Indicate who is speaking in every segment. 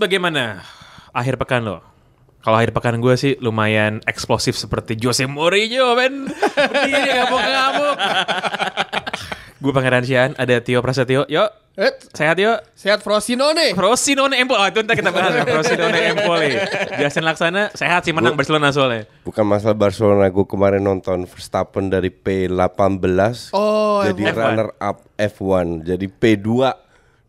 Speaker 1: Bagaimana akhir pekan lo? Kalau akhir pekan gue sih lumayan eksplosif seperti Jose Mourinho, men. Berdiri ngamuk-ngamuk. gue Pangeran Sian, ada Tio Prasetyo. Yuk,
Speaker 2: Eh,
Speaker 1: sehat yuk.
Speaker 2: sehat Frosinone.
Speaker 1: Frosinone Empoli. Oh, itu ntar kita bahas ya. Frosinone Empoli. Jason Laksana sehat sih menang Barcelona soalnya.
Speaker 3: Bukan masalah Barcelona, gue kemarin nonton Verstappen dari P18
Speaker 2: Oh,
Speaker 3: jadi
Speaker 1: F1.
Speaker 3: runner up F1, jadi P2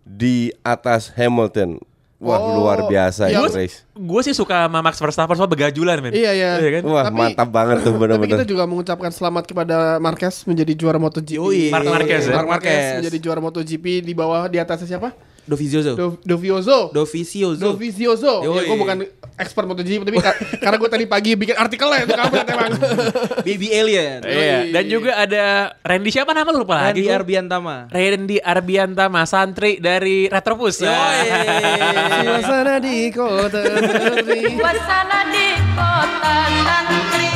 Speaker 3: di atas Hamilton. Wah
Speaker 2: Oh,
Speaker 3: luar biasa
Speaker 2: iya.
Speaker 3: itu race.
Speaker 1: Gue sih suka sama Max Verstappen soal begajulan, men.
Speaker 2: Iya, iya.
Speaker 1: kan?
Speaker 3: Wah
Speaker 2: Tapi-
Speaker 3: mantap banget tuh
Speaker 2: Tapi kita
Speaker 3: benar-benar.
Speaker 2: juga mengucapkan selamat kepada Marquez menjadi juara MotoGP.
Speaker 1: Marc Marquez ya?
Speaker 2: Marquez
Speaker 4: Marquez.
Speaker 2: menjadi juara MotoGP di bawah di atasnya siapa?
Speaker 4: Dovizioso.
Speaker 2: Do, Dovizioso.
Speaker 4: Dovizioso.
Speaker 2: Dovizioso. Ya, gue bukan expert MotoGP tapi ka- karena gue tadi pagi bikin artikelnya itu kamu emang.
Speaker 4: Baby Alien.
Speaker 1: Iya, dan juga ada Randy siapa nama lu lupa lagi?
Speaker 4: Randy. Arbiantama.
Speaker 1: Randy Arbiantama santri dari Retropus.
Speaker 4: Yoi.
Speaker 2: Suasana di kota santri.
Speaker 5: Suasana di kota santri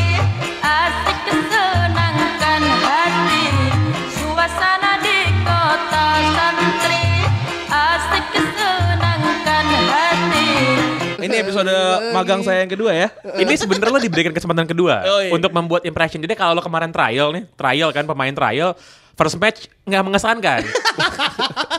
Speaker 4: episode magang saya yang kedua ya.
Speaker 1: Ini sebenarnya lo diberikan kesempatan kedua
Speaker 4: Oh, iya.
Speaker 1: untuk membuat impression. Jadi kalau lo kemarin trial nih, trial kan pemain trial, first match nggak mengesankan.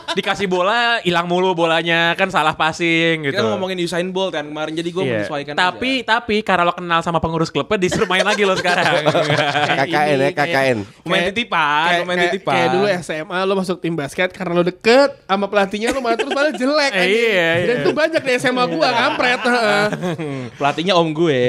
Speaker 1: Dikasih bola, hilang mulu bolanya, kan salah passing gitu.
Speaker 4: Kita ngomongin Usain Bolt kan kemarin jadi gue
Speaker 1: Iya.
Speaker 4: menyesuaikan
Speaker 1: Tapi tapi karena lo kenal sama pengurus klubnya disuruh main lagi lo sekarang.
Speaker 3: KKN ya KKN.
Speaker 4: aja.
Speaker 2: Kayak-
Speaker 4: titipan,
Speaker 2: Kayak, kayak,
Speaker 4: titipan.
Speaker 2: kayak dulu SMA lo masuk tim basket karena lo deket sama pelatihnya lo malah terus malah jelek
Speaker 1: Eh, iya, iya.
Speaker 2: Dan itu banyak di SMA gua kampret. heeh.
Speaker 4: Pelatihnya om gue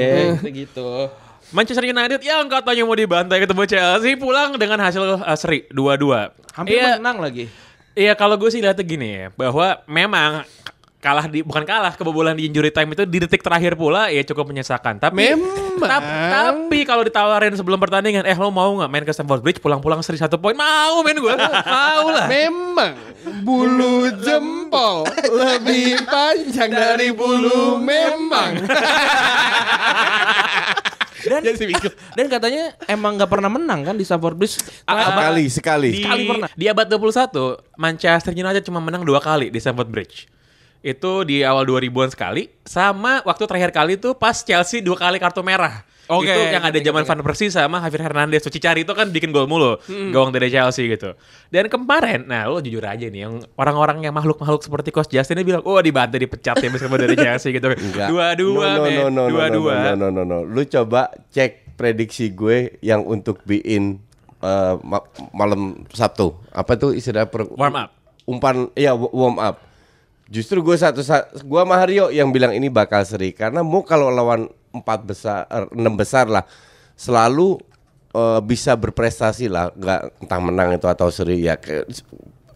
Speaker 4: gitu.
Speaker 1: Manchester United yang katanya mau dibantai ketemu Chelsea pulang dengan hasil uh, seri 2-2.
Speaker 4: Hampir
Speaker 1: Iya,
Speaker 4: menang lagi.
Speaker 1: Iya kalau gue sih lihatnya gini ya bahwa memang kalah di bukan kalah kebobolan di injury time itu di detik terakhir pula ya cukup menyesakan. Tapi
Speaker 2: Memang.
Speaker 1: tap- tapi kalau ditawarin sebelum pertandingan, eh lo mau nggak main ke Stamford Bridge pulang-pulang seri satu poin? Mau main gue, mau lah.
Speaker 2: Memang bulu jempol lebih panjang dari bulu memang.
Speaker 4: Dan, dan katanya emang nggak pernah menang kan di Stamford Bridge.
Speaker 1: Ah,
Speaker 3: Sekali sekali.
Speaker 1: Di,
Speaker 4: Sekali pernah.
Speaker 1: di abad 21, Manchester United cuma menang dua kali di Stamford Bridge. Itu di awal 2000-an sekali, sama waktu terakhir kali itu pas Chelsea dua kali kartu merah.
Speaker 4: Oke,
Speaker 1: itu yang ada
Speaker 4: ingat,
Speaker 1: zaman
Speaker 4: ingat.
Speaker 1: Van Persie sama Javier Hernandez. Suci Cari itu kan bikin gol mulu,
Speaker 4: Hmm.
Speaker 1: gawang dari Chelsea gitu. Dan kemarin, nah lo jujur aja nih, yang orang-orang yang makhluk-makhluk seperti Coach Justin ini bilang, oh dibantai dipecat ya meskipun dari Chelsea gitu.
Speaker 3: Enggak.
Speaker 1: Dua-dua,
Speaker 3: no, no,
Speaker 1: men.
Speaker 3: no, no, no,
Speaker 1: dua-dua.
Speaker 3: No, no, no, no, no. Lu coba cek prediksi gue yang untuk biin eh, ma- malam Sabtu. Apa tuh istilah per-
Speaker 1: Warm up.
Speaker 3: Umpan iya wa- warm up. Justru gue satu sa- gua sama Haryo yang bilang ini bakal seri karena mau kalau lawan empat besar er, enam besar lah selalu eh, bisa berprestasi lah nggak entah menang itu atau seri ya Ke-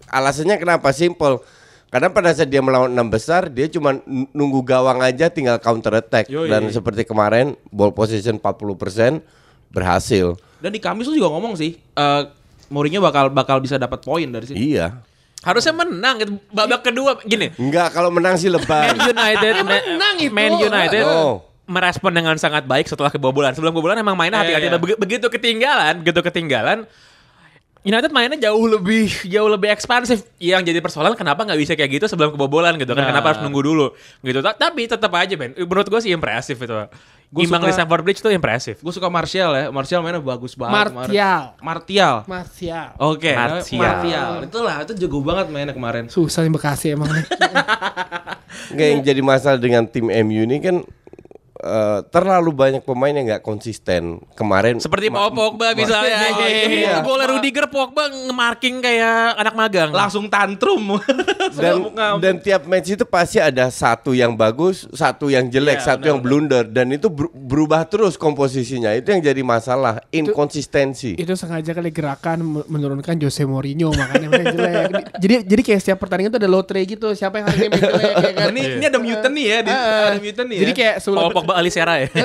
Speaker 3: alasannya kenapa simple karena pada saat dia melawan enam besar dia cuma nunggu gawang aja tinggal counter attack
Speaker 1: Yoi.
Speaker 3: dan seperti kemarin ball position 40% berhasil
Speaker 4: Dan di Kamis lu juga ngomong sih, eh Mourinho bakal bakal bisa dapat poin dari sini.
Speaker 3: iya
Speaker 1: Harusnya menang gitu. Babak kedua gini.
Speaker 3: enggak kalau menang sih lebar
Speaker 1: Man United,
Speaker 2: Ya,
Speaker 1: Ma-
Speaker 2: menang itu.
Speaker 1: Man United
Speaker 3: Oh.
Speaker 1: Merespon dengan sangat baik setelah kebobolan. Sebelum kebobolan emang mainnya
Speaker 4: Iya,
Speaker 1: hati-hati.
Speaker 4: iya.
Speaker 1: Begi- Begitu ketinggalan, begitu ketinggalan. United mainnya jauh lebih jauh lebih ekspansif. Yang jadi persoalan kenapa nggak bisa kayak gitu sebelum kebobolan gitu kan?
Speaker 4: Nah.
Speaker 1: Kenapa harus nunggu dulu gitu? Ta- Tapi tetap aja Ben. Menurut gue sih impresif itu.
Speaker 4: Gua
Speaker 1: Imbang
Speaker 4: suka-
Speaker 1: di Stamford Bridge tuh impresif.
Speaker 4: Gue suka Martial ya. Martial mainnya bagus banget.
Speaker 2: Martial.
Speaker 4: Martial.
Speaker 2: Martial.
Speaker 4: Oke,
Speaker 1: Martial.
Speaker 4: Martial. Itulah, itu jago banget mainnya kemarin.
Speaker 2: Susah yang Bekasi emang.
Speaker 3: Enggak yang jadi masalah dengan tim MU ini kan eh, terlalu banyak pemain yang nggak konsisten kemarin.
Speaker 1: Seperti Paul Pogba misalnya.
Speaker 3: Oh, iya.
Speaker 1: Golnya Rudiger Pogba nge-marking kayak anak magang.
Speaker 4: Langsung tantrum.
Speaker 3: dan dan tiap match itu pasti ada satu yang bagus, satu yang jelek,
Speaker 4: Iya,
Speaker 3: satu yang blunder dan itu ber- berubah terus komposisinya. Itu yang jadi masalah, inkonsistensi.
Speaker 2: Itu sengaja kali gerakan me- menurunkan Jose Mourinho makanya main jelek. Jadi jadi kayak setiap pertandingan tuh ada lotre gitu, siapa yang main jelek ya kan.
Speaker 4: ini ini ada mutant nih ya, di, ada mutant nih
Speaker 2: Jadi
Speaker 4: ya.
Speaker 2: kayak sebelum
Speaker 1: Pogba Alisera ya.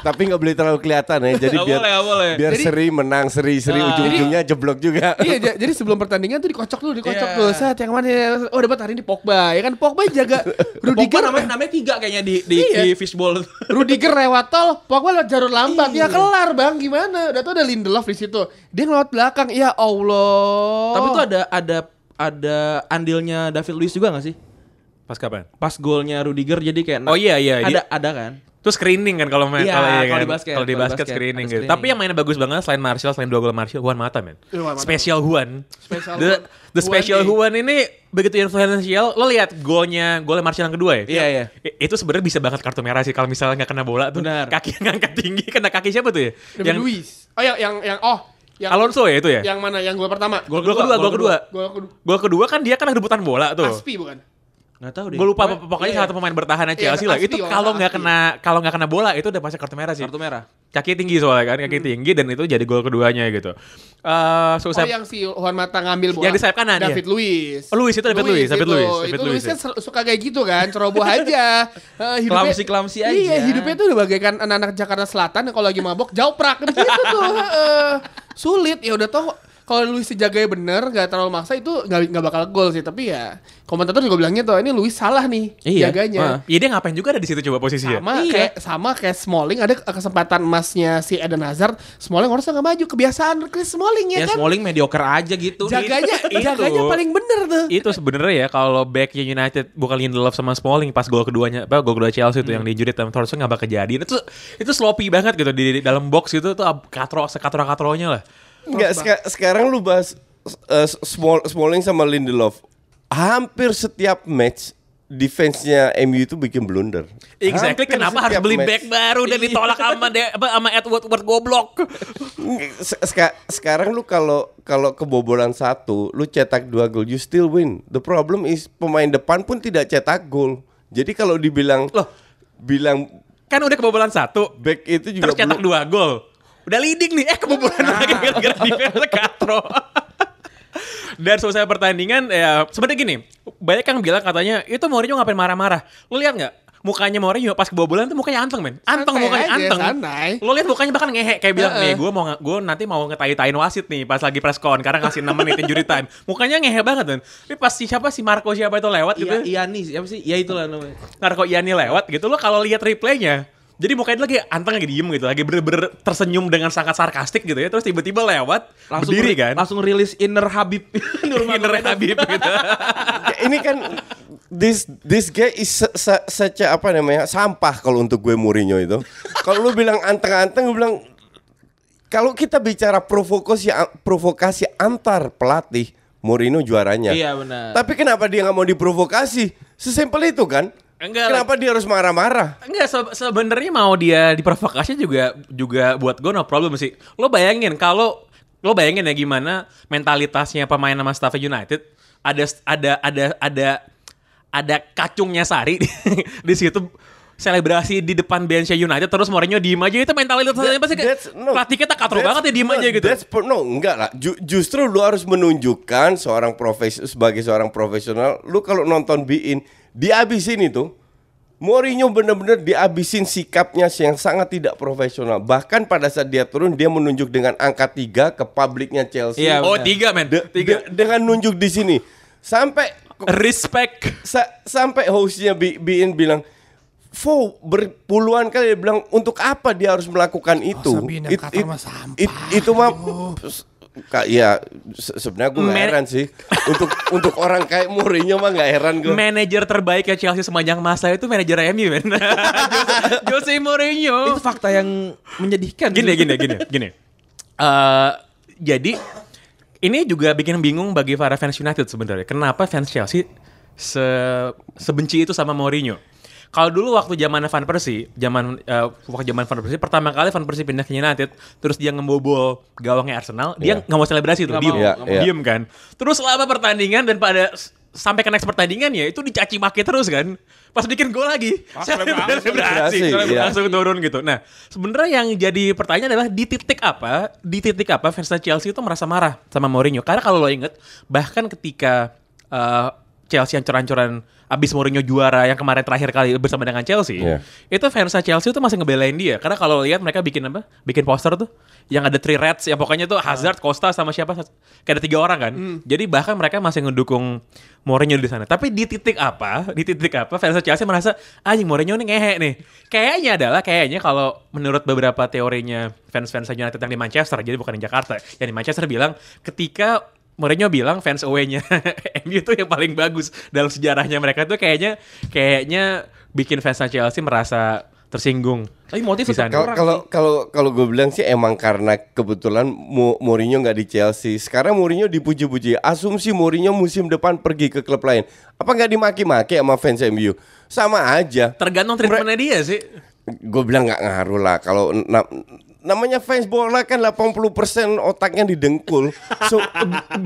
Speaker 3: Tapi nggak boleh terlalu kelihatan ya. Jadi
Speaker 4: Nggak
Speaker 3: biar
Speaker 4: boleh, boleh.
Speaker 3: biar
Speaker 2: Jadi-
Speaker 3: seri menang seri seri
Speaker 4: Ah.
Speaker 3: ujung-ujungnya jeblok juga.
Speaker 2: Iya, ja- jadi sebelum pertandingan tuh dikocok dulu, dikocok
Speaker 4: Iya.
Speaker 2: dulu. Saat yang mana? ya? Oh, dapat hari ini Pogba. Ya kan Pogba jaga
Speaker 4: Pogba
Speaker 2: Rudiger
Speaker 4: namanya namanya tiga kayaknya di di,
Speaker 2: Iya.
Speaker 4: di fishball.
Speaker 2: Rudiger lewat tol, Pogba lewat jalur lambat.
Speaker 4: Iya.
Speaker 2: Ya kelar, Bang. Gimana? Udah tuh ada Lindelof di situ. Dia ngelewat belakang. Ya Allah.
Speaker 4: Tapi itu ada ada ada andilnya David Luiz juga gak sih?
Speaker 1: Pas kapan?
Speaker 4: Pas golnya Rudiger jadi kayak
Speaker 1: Oh iya iya.
Speaker 4: ada
Speaker 1: Dia-
Speaker 4: ada kan?
Speaker 1: Itu screening kan kalau main
Speaker 4: Iya,
Speaker 1: kalau iya kan.
Speaker 4: di basket,
Speaker 1: Kalau di basket
Speaker 4: basket,
Speaker 1: screening gitu.
Speaker 4: screening.
Speaker 1: Tapi yang mainnya bagus banget selain Martial, selain dua gol Martial, Juan Mata men.
Speaker 2: Iya, Juan Mata.
Speaker 1: Special Juan.
Speaker 2: Special
Speaker 1: the,
Speaker 2: Juan.
Speaker 1: the special
Speaker 2: Juan
Speaker 1: Juan ini begitu influential. Lo lihat golnya golnya Martial yang kedua ya?
Speaker 4: Iya, iya.
Speaker 1: Itu sebenarnya bisa banget kartu merah sih kalau misalnya nggak kena bola tuh.
Speaker 4: Benar.
Speaker 1: Kaki yang ngangkat tinggi kena kaki siapa tuh ya?
Speaker 2: David Luiz. Oh, yang yang yang oh, yang
Speaker 1: Alonso ya itu ya?
Speaker 2: Yang mana? Yang gol pertama.
Speaker 1: Gol kedua, gol kedua.
Speaker 2: Gol kedua.
Speaker 1: Gol kedua kan dia kan rebutan bola tuh.
Speaker 2: Aspi bukan?
Speaker 4: Nggak tahu deh.
Speaker 1: Gue lupa
Speaker 2: Pokoknya- iya.
Speaker 1: salah satu pemain bertahan
Speaker 2: Iya,
Speaker 1: Chelsea lah. Itu
Speaker 2: kalau nggak
Speaker 1: kena kalau nggak kena bola itu udah pasti kartu merah sih.
Speaker 4: Kartu merah.
Speaker 1: Kaki tinggi soalnya kan, kaki tinggi dan itu jadi gol keduanya gitu. Eh
Speaker 2: Oh,
Speaker 1: susah.
Speaker 2: yang si Juan Mata ngambil bola.
Speaker 1: Yang di sayap kanan,
Speaker 2: David
Speaker 1: iya.
Speaker 2: Luiz.
Speaker 1: Oh, Luiz, itu David Luiz, David
Speaker 2: itu.
Speaker 1: Luiz,
Speaker 2: Itu
Speaker 1: David
Speaker 2: Luiz
Speaker 1: Luiz,
Speaker 2: kan suka kayak gitu kan, ceroboh aja. Eh, hidupnya-
Speaker 4: Kelamsi-kelamsi aja.
Speaker 2: Iya, hidupnya tuh udah bagaikan anak-anak Jakarta Selatan kalau lagi mabok jauh prak gitu tuh. eh, sulit ya udah tau kalau Luis dijaganya bener nggak terlalu maksa itu nggak nggak bakal gol sih tapi ya komentator juga bilangnya tuh ini Luis salah nih
Speaker 4: Iya.
Speaker 2: jaganya
Speaker 1: Iya dia ngapain juga ada di situ coba posisinya.
Speaker 2: sama
Speaker 4: Iya.
Speaker 2: kayak sama kayak Smalling ada kesempatan emasnya si Eden Hazard Smalling harusnya nggak maju kebiasaan Chris Smalling ya,
Speaker 4: Ya,
Speaker 2: kan
Speaker 4: Smalling mediocre aja gitu.
Speaker 2: jaganya
Speaker 1: Itu.
Speaker 2: jaganya paling bener tuh
Speaker 1: itu sebenarnya ya kalau backnya United bukan Lindelof sama Smalling pas gol keduanya apa gol kedua Chelsea itu yang diinjurit sama Torres nggak bakal kejadian itu itu sloppy banget gitu di, di dalam box gitu tuh ab- katro sekatro katronya lah
Speaker 3: Enggak, seka- sekarang lu bahas uh, Small, Smalling sama Lindelof. Hampir setiap match defense-nya MU itu bikin blunder.
Speaker 1: exactly
Speaker 3: Hampir
Speaker 1: kenapa harus beli
Speaker 3: match.
Speaker 1: back baru dan ditolak sama de, apa sama Edward Edward goblok
Speaker 3: Se- seka- sekarang lu kalau kalau kebobolan satu, lu cetak dua gol, you still win. The problem is pemain depan pun tidak cetak gol. Jadi kalau dibilang
Speaker 1: Loh.
Speaker 3: bilang
Speaker 1: kan udah kebobolan satu
Speaker 3: back itu juga
Speaker 1: terus cetak
Speaker 3: belum-
Speaker 1: dua gol udah leading nih eh kebobolan lagi gara-gara defense katro dan selesai pertandingan ya sebenarnya gini banyak yang bilang katanya itu Mourinho ngapain marah-marah? Lu lihat nggak? Mukanya Mourinho pas kebobolan tuh mukanya anteng men. Anteng
Speaker 2: Santai
Speaker 1: mukanya
Speaker 2: aja,
Speaker 1: anteng.
Speaker 2: santai.
Speaker 1: lu lihat mukanya bahkan ngehe kayak bilang nih gue mau gue nanti mau ngetai-tain wasit nih pas lagi press con karena ngasih 6 menit injury time. Mukanya ngehe banget kan tapi pas si siapa si Marco siapa itu lewat gitu.
Speaker 4: Iya, Iani siapa sih? Ya itulah namanya.
Speaker 1: Narko Iani lewat gitu. Lo kalau lihat replaynya jadi mukanya dia lagi anteng lagi diem gitu lagi bener-bener tersenyum dengan sangat sarkastik gitu ya terus tiba-tiba lewat
Speaker 4: Langsung
Speaker 1: berdiri
Speaker 4: ri-
Speaker 1: kan
Speaker 4: Langsung rilis inner Habib.
Speaker 1: Inner Habib gitu
Speaker 3: Ya, ini kan this this guy is se- se- such a- apa namanya sampah kalau untuk gue Mourinho itu. kalau lu bilang anteng-anteng, gue bilang kalau kita bicara provokasi provokasi antar pelatih, Mourinho juaranya.
Speaker 4: Iya, benar.
Speaker 3: Tapi kenapa dia nggak mau diprovokasi? Sesimpel itu kan?
Speaker 1: Enggak,
Speaker 3: kenapa dia harus marah-marah?
Speaker 1: Enggak se- sebenarnya mau dia diprovokasi juga juga buat gue no problem sih. Lo bayangin kalau lo bayangin ya gimana mentalitasnya pemain sama staff United ada ada ada ada ada kacungnya Sari di, di situ selebrasi di depan benchnya United terus Mourinho diem aja itu mentalitasnya pasti kayak
Speaker 3: That's- no,
Speaker 1: pelatih kita katro banget ya diem
Speaker 3: no,
Speaker 1: aja gitu.
Speaker 3: that's per- no, enggak lah. Ju- justru lu harus menunjukkan seorang profes sebagai seorang profesional, lu kalau nonton Bein dihabisin itu. Mourinho benar-benar dihabisin sikapnya yang sangat tidak profesional. Bahkan pada saat dia turun dia menunjuk dengan angka 3 ke publiknya Chelsea.
Speaker 4: Iya,
Speaker 1: oh
Speaker 4: benar.
Speaker 1: tiga men,
Speaker 3: De-
Speaker 1: tiga.
Speaker 3: de- dengan nunjuk di sini. Sampai
Speaker 1: Respect.
Speaker 3: sa- sampai hostnya Bi- Bein bilang Fo berpuluhan kali dia bilang untuk apa dia harus melakukan itu?
Speaker 2: Sabina Qatar mah sampah.
Speaker 3: itu mah ya se- sebenarnya gue nggak
Speaker 1: Men-
Speaker 3: heran sih untuk untuk orang kayak Mourinho mah nggak heran gue.
Speaker 1: Manajer terbaik ya Chelsea sepanjang masa itu manajer MU men. Jose, Jose Mourinho.
Speaker 4: Itu fakta yang menyedihkan.
Speaker 1: gini gini gini gini Eh, jadi ini juga bikin bingung bagi para fans United sebenarnya kenapa fans Chelsea se sebenci itu sama Mourinho Kalau dulu waktu zaman Van Persie, zaman eh, waktu zaman Van Persie pertama kali Van Persie pindah ke United, terus dia ngebobol gawangnya Arsenal, dia
Speaker 3: Iya.
Speaker 1: nggak mau selebrasi tuh, diem,
Speaker 3: Iya,
Speaker 4: nggak
Speaker 3: mau. iya.
Speaker 1: diem kan. Terus selama pertandingan dan pada sampai ke next pertandingan ya itu dicaci maki terus kan. Pas bikin gol lagi,
Speaker 4: selebrasi,
Speaker 3: iya.
Speaker 1: langsung turun gitu. Nah, sebenarnya yang jadi pertanyaan adalah di titik apa, di titik apa fans Chelsea itu merasa marah sama Mourinho? Karena kalau lo inget, bahkan ketika eh, Chelsea yang curan-curan abis Mourinho juara yang kemarin terakhir kali bersama dengan Chelsea,
Speaker 3: Iya.
Speaker 1: itu fans Chelsea itu masih ngebelain dia. Karena kalau lihat mereka bikin apa? Bikin poster tuh yang ada three reds yang pokoknya tuh Hazard, Costa sama siapa? Kayak ada tiga orang kan. Jadi bahkan mereka masih ngedukung Mourinho di sana. Tapi di titik apa? Di titik apa fans Chelsea merasa anjing Mourinho ini ngehe nih. Kayaknya adalah kayaknya kalau menurut beberapa teorinya fans-fans United yang di Manchester, jadi bukan di Jakarta, yang di Manchester bilang ketika Mourinho bilang fans away-nya MU itu yang paling bagus dalam sejarahnya mereka tuh kayaknya kayaknya bikin fans Chelsea merasa tersinggung.
Speaker 4: Tapi motif.
Speaker 3: Kalau kalau kalau kalau gue bilang sih emang karena kebetulan Mo- Mourinho nggak di Chelsea. Sekarang Mourinho dipuji-puji. Asumsi Mourinho musim depan pergi ke klub lain. Apa nggak dimaki-maki sama fans MU? Sama aja.
Speaker 1: Tergantung treatmentnya dia sih.
Speaker 3: Gue bilang nggak ngaruh lah. Kalau namanya fans bola kan 80% otaknya didengkul. So,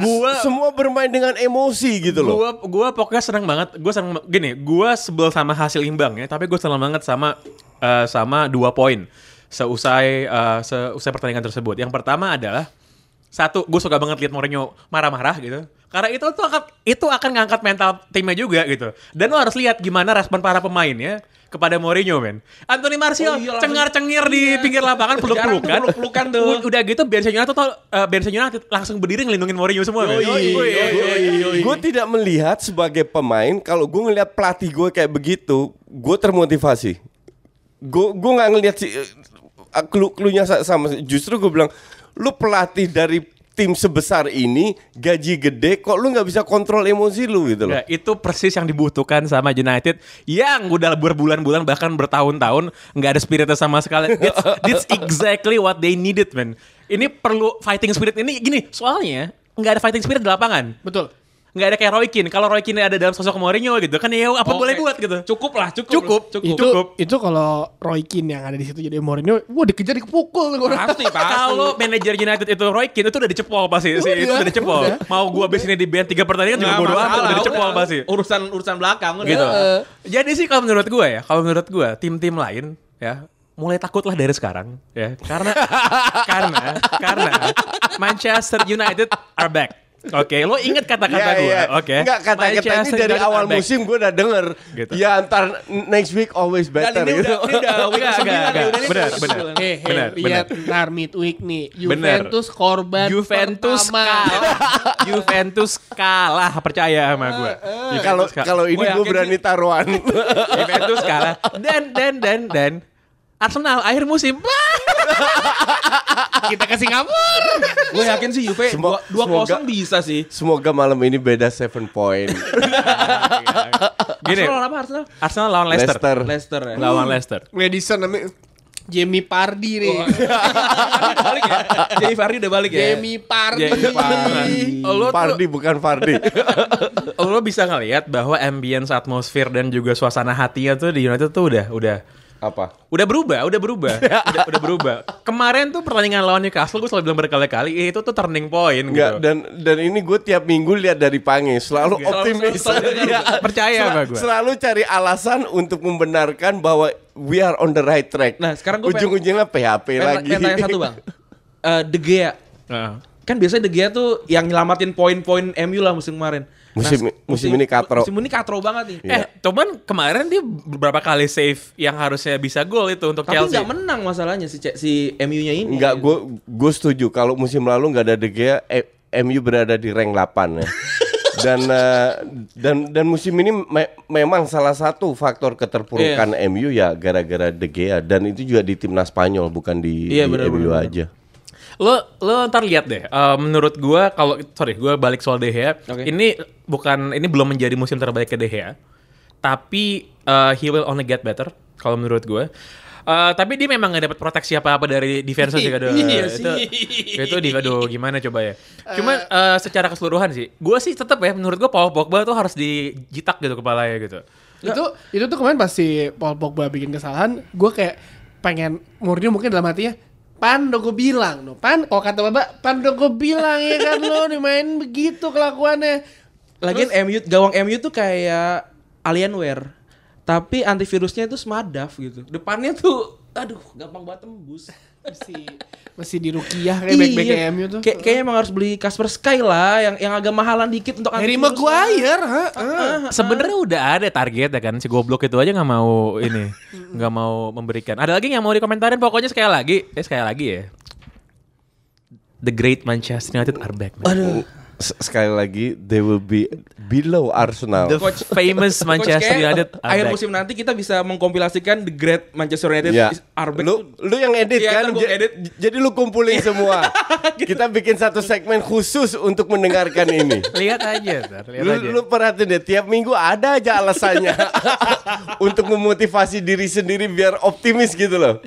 Speaker 3: gua semua bermain dengan emosi gitu loh.
Speaker 1: Gua gua pokoknya senang banget. Gua senang gini, gua sebel sama hasil imbang ya, tapi gua senang banget sama eh, sama dua poin seusai eh, seusai pertandingan tersebut. Yang pertama adalah satu, gue suka banget lihat Mourinho marah-marah gitu. Karena itu tuh akan itu akan ngangkat mental timnya juga gitu. Dan lo harus lihat gimana respon para pemainnya kepada Mourinho, men. Anthony Martial
Speaker 4: Oh iya,
Speaker 1: cengar-cengir di pinggir lapangan peluk-pelukan.
Speaker 4: Peluk-pelukan tuh.
Speaker 1: Udah gitu Benson United tuh Benson United langsung berdiri ngelindungin Mourinho semua, men.
Speaker 3: Gue tidak melihat sebagai pemain kalau gue ngelihat pelatih gue kayak begitu, gue termotivasi. Gue gue nggak ngelihat sih uh, clue cluenya sama. Justru gue bilang, lu pelatih dari tim sebesar ini gaji gede, kok lu nggak bisa kontrol emosi lu gitu loh.
Speaker 1: Ya, itu persis yang dibutuhkan sama United yang udah berbulan-bulan bahkan bertahun-tahun nggak ada spiritnya sama sekali. That's, that's exactly what they needed, man. Ini perlu fighting spirit ini gini, soalnya nggak ada fighting spirit di lapangan.
Speaker 2: Betul.
Speaker 1: Nggak ada kayak Roy Keane. Kalau Roy Keane ada dalam sosok Mourinho gitu kan ya apa
Speaker 4: Oke.
Speaker 1: boleh buat gitu.
Speaker 4: Cukup lah, cukup.
Speaker 1: Cukup.
Speaker 4: Cukup.
Speaker 2: Itu
Speaker 1: Cukup.
Speaker 2: itu kalau Roy Keane yang ada di situ jadi Mourinho, wah dikejar dipukul.
Speaker 4: Pasti, pasti.
Speaker 1: Kalau manajer United itu Roy Keane itu udah dicepol pasti sih. Itu
Speaker 2: Udah,
Speaker 1: dicepol.
Speaker 2: udah.
Speaker 1: Mau gua abis ini di band tiga pertandingan juga bodo amat udah dicepol
Speaker 4: udah.
Speaker 1: pasti.
Speaker 4: Urusan urusan belakang udah.
Speaker 1: gitu. Jadi sih kalau menurut gue ya, kalau menurut gue tim-tim lain ya mulai takutlah dari sekarang ya karena karena karena Manchester United are back. Oke, lo inget kata-kata
Speaker 3: Iya,
Speaker 1: gue,
Speaker 3: iya.
Speaker 1: oke?
Speaker 3: Enggak kata-kata ini dari awal
Speaker 1: back.
Speaker 3: musim gue udah denger.
Speaker 1: Gitu.
Speaker 3: Ya antar next week always better
Speaker 4: ini
Speaker 3: gitu.
Speaker 4: udah, ini udah week
Speaker 1: Enggak,
Speaker 4: ke-9
Speaker 1: enggak,
Speaker 4: ya,
Speaker 1: enggak.
Speaker 4: udah ini
Speaker 1: Benar, benar.
Speaker 4: ke-9.
Speaker 2: Eh,
Speaker 1: Benar,
Speaker 2: lihat ntar midweek nih. Juventus korban
Speaker 1: Juventus
Speaker 2: pertama.
Speaker 1: kalah. Juventus kalah, percaya sama gue.
Speaker 3: Kalau kalau ini
Speaker 4: Gua
Speaker 3: gue berani taruhan.
Speaker 1: Juventus kalah. Dan dan dan dan Arsenal akhir musim.
Speaker 2: Kita ke Singapura.
Speaker 4: Gue yakin sih Juve
Speaker 3: Semo-
Speaker 4: dua kosong bisa sih.
Speaker 3: Semoga malam ini beda 7 point.
Speaker 1: Gini,
Speaker 4: Arsenal lawan apa Arsenal?
Speaker 1: Arsenal lawan Leicester.
Speaker 3: Leicester.
Speaker 4: Leicester ya.
Speaker 1: Lawan Leicester.
Speaker 2: Madison namanya Jamie Pardy nih.
Speaker 4: Udah balik ya. Jadi Fardi udah balik ya.
Speaker 2: Jamie Pardy.
Speaker 1: Jamie Pardy. Lo
Speaker 3: Fardi bukan Fardi.
Speaker 1: lo bisa ngelihat bahwa ambience atmosfer dan juga suasana hatinya tuh di United tuh udah udah
Speaker 3: Apa?
Speaker 1: udah berubah, udah berubah, udah, udah berubah. Kemarin tuh pertandingan lawan Newcastle gue selalu bilang berkali-kali itu tuh turning point
Speaker 3: Enggak,
Speaker 1: gitu.
Speaker 3: dan dan ini gue tiap minggu lihat dari Pange selalu optimis.
Speaker 4: selalu- selalu-
Speaker 3: Iya.
Speaker 1: Percaya
Speaker 3: Sel-
Speaker 1: gua.
Speaker 3: Selalu cari alasan untuk membenarkan bahwa we are on the right track.
Speaker 4: Nah, sekarang pengen-
Speaker 3: ujung-ujungnya PHP
Speaker 4: Pengen,
Speaker 3: lagi.
Speaker 4: pengen tanya satu bang. Eh De Gea.
Speaker 1: Heeh.
Speaker 4: Kan biasanya De Gea tuh yang nyelamatin poin-poin MU lah musim kemarin.
Speaker 3: Musim- musim ini katro.
Speaker 4: Musim ini katro banget nih.
Speaker 3: Iya.
Speaker 1: Eh, cuman kemarin dia beberapa kali save yang harusnya bisa gol itu untuk
Speaker 4: Tapi
Speaker 1: Chelsea.
Speaker 4: nggak menang masalahnya si si MU-nya ini.
Speaker 3: Enggak, gue gue setuju kalau musim lalu nggak ada De Gea, eh, MU berada di rank 8 ya. dan eh, dan dan musim ini me- memang salah satu faktor keterpurukan
Speaker 4: Iya.
Speaker 3: MU ya gara-gara De Gea dan itu juga di timnas Spanyol bukan di,
Speaker 4: Iya,
Speaker 3: di
Speaker 4: benar,
Speaker 3: MU aja.
Speaker 1: Lo lo ntar lihat deh. eh, menurut gua kalau sorry, gua balik soal De Gea.
Speaker 4: Oke.
Speaker 1: Ini bukan ini belum menjadi musim terbaik ke De Gea. Tapi eh, he will only get better kalau menurut gua. Eh, tapi dia memang gak dapat proteksi apa-apa dari defense juga aduh.
Speaker 4: Iya
Speaker 1: itu,
Speaker 4: sih.
Speaker 1: itu di aduh gimana coba ya. Cuman eh, secara keseluruhan sih, gua sih tetap ya menurut gua Paul Pogba tuh harus dijitak gitu kepalanya gitu.
Speaker 2: itu itu tuh kemarin pasti Paul Pogba bikin kesalahan, gue kayak pengen Mourinho mungkin dalam hatinya Pan udah gue bilang no Pan kalau kata bapak Pan udah gue bilang ya kan lo dimain begitu kelakuannya
Speaker 4: Lagian MU gawang MU tuh kayak Alienware. Tapi antivirusnya itu Smadaf gitu. Depannya tuh aduh gampang banget tembus.
Speaker 2: Mesti Mesti di Rukiah kayak back-back MU tuh
Speaker 4: Kayak kayaknya emang harus beli Kasper Sky lah yang yang agak mahalan dikit untuk
Speaker 2: Harry
Speaker 4: antivirus.
Speaker 2: Maguire ha? ha?
Speaker 1: Sebenarnya udah ada target ya kan si goblok itu aja nggak mau ini nggak mau memberikan. Ada lagi yang mau dikomentarin pokoknya sekali lagi, eh sekali lagi ya. The Great Manchester United are back. Man.
Speaker 4: Aduh.
Speaker 3: Sekali lagi, they will be below Arsenal.
Speaker 1: The famous Manchester
Speaker 4: Coach,
Speaker 1: United
Speaker 4: akhir
Speaker 1: back.
Speaker 4: musim nanti kita bisa mengkompilasikan The Great Manchester United is are back
Speaker 3: Lu, lu yang edit
Speaker 4: Iya,
Speaker 3: kan? J-
Speaker 4: edit.
Speaker 3: Jadi lu kumpulin semua. Kita bikin satu segmen khusus untuk mendengarkan ini.
Speaker 1: Lihat aja, Tar, lihat
Speaker 3: Lu,
Speaker 1: aja.
Speaker 3: lu perhatiin deh, tiap minggu ada aja alasannya untuk memotivasi diri sendiri biar optimis gitu loh.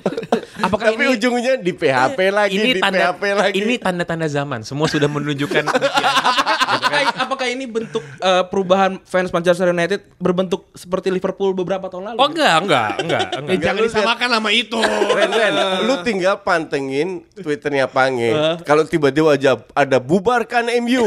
Speaker 4: Apakah
Speaker 3: Tapi
Speaker 4: ini-
Speaker 3: ujungnya di PHP lagi,
Speaker 1: ini
Speaker 3: di
Speaker 1: tanda
Speaker 3: PHP lagi.
Speaker 1: ini tanda-tanda zaman. Semua sudah menunjukkan
Speaker 4: apakah, apakah ini bentuk eh, perubahan fans Manchester United berbentuk seperti Liverpool beberapa tahun lalu?
Speaker 1: Oh enggak, enggak, enggak,
Speaker 2: Eh,
Speaker 1: enggak.
Speaker 2: jangan
Speaker 3: lu
Speaker 2: disamakan sama itu
Speaker 3: Ren, Ren, lu tinggal pantengin Twitternya Pange. Kalau tiba-tiba aja ada bubarkan MU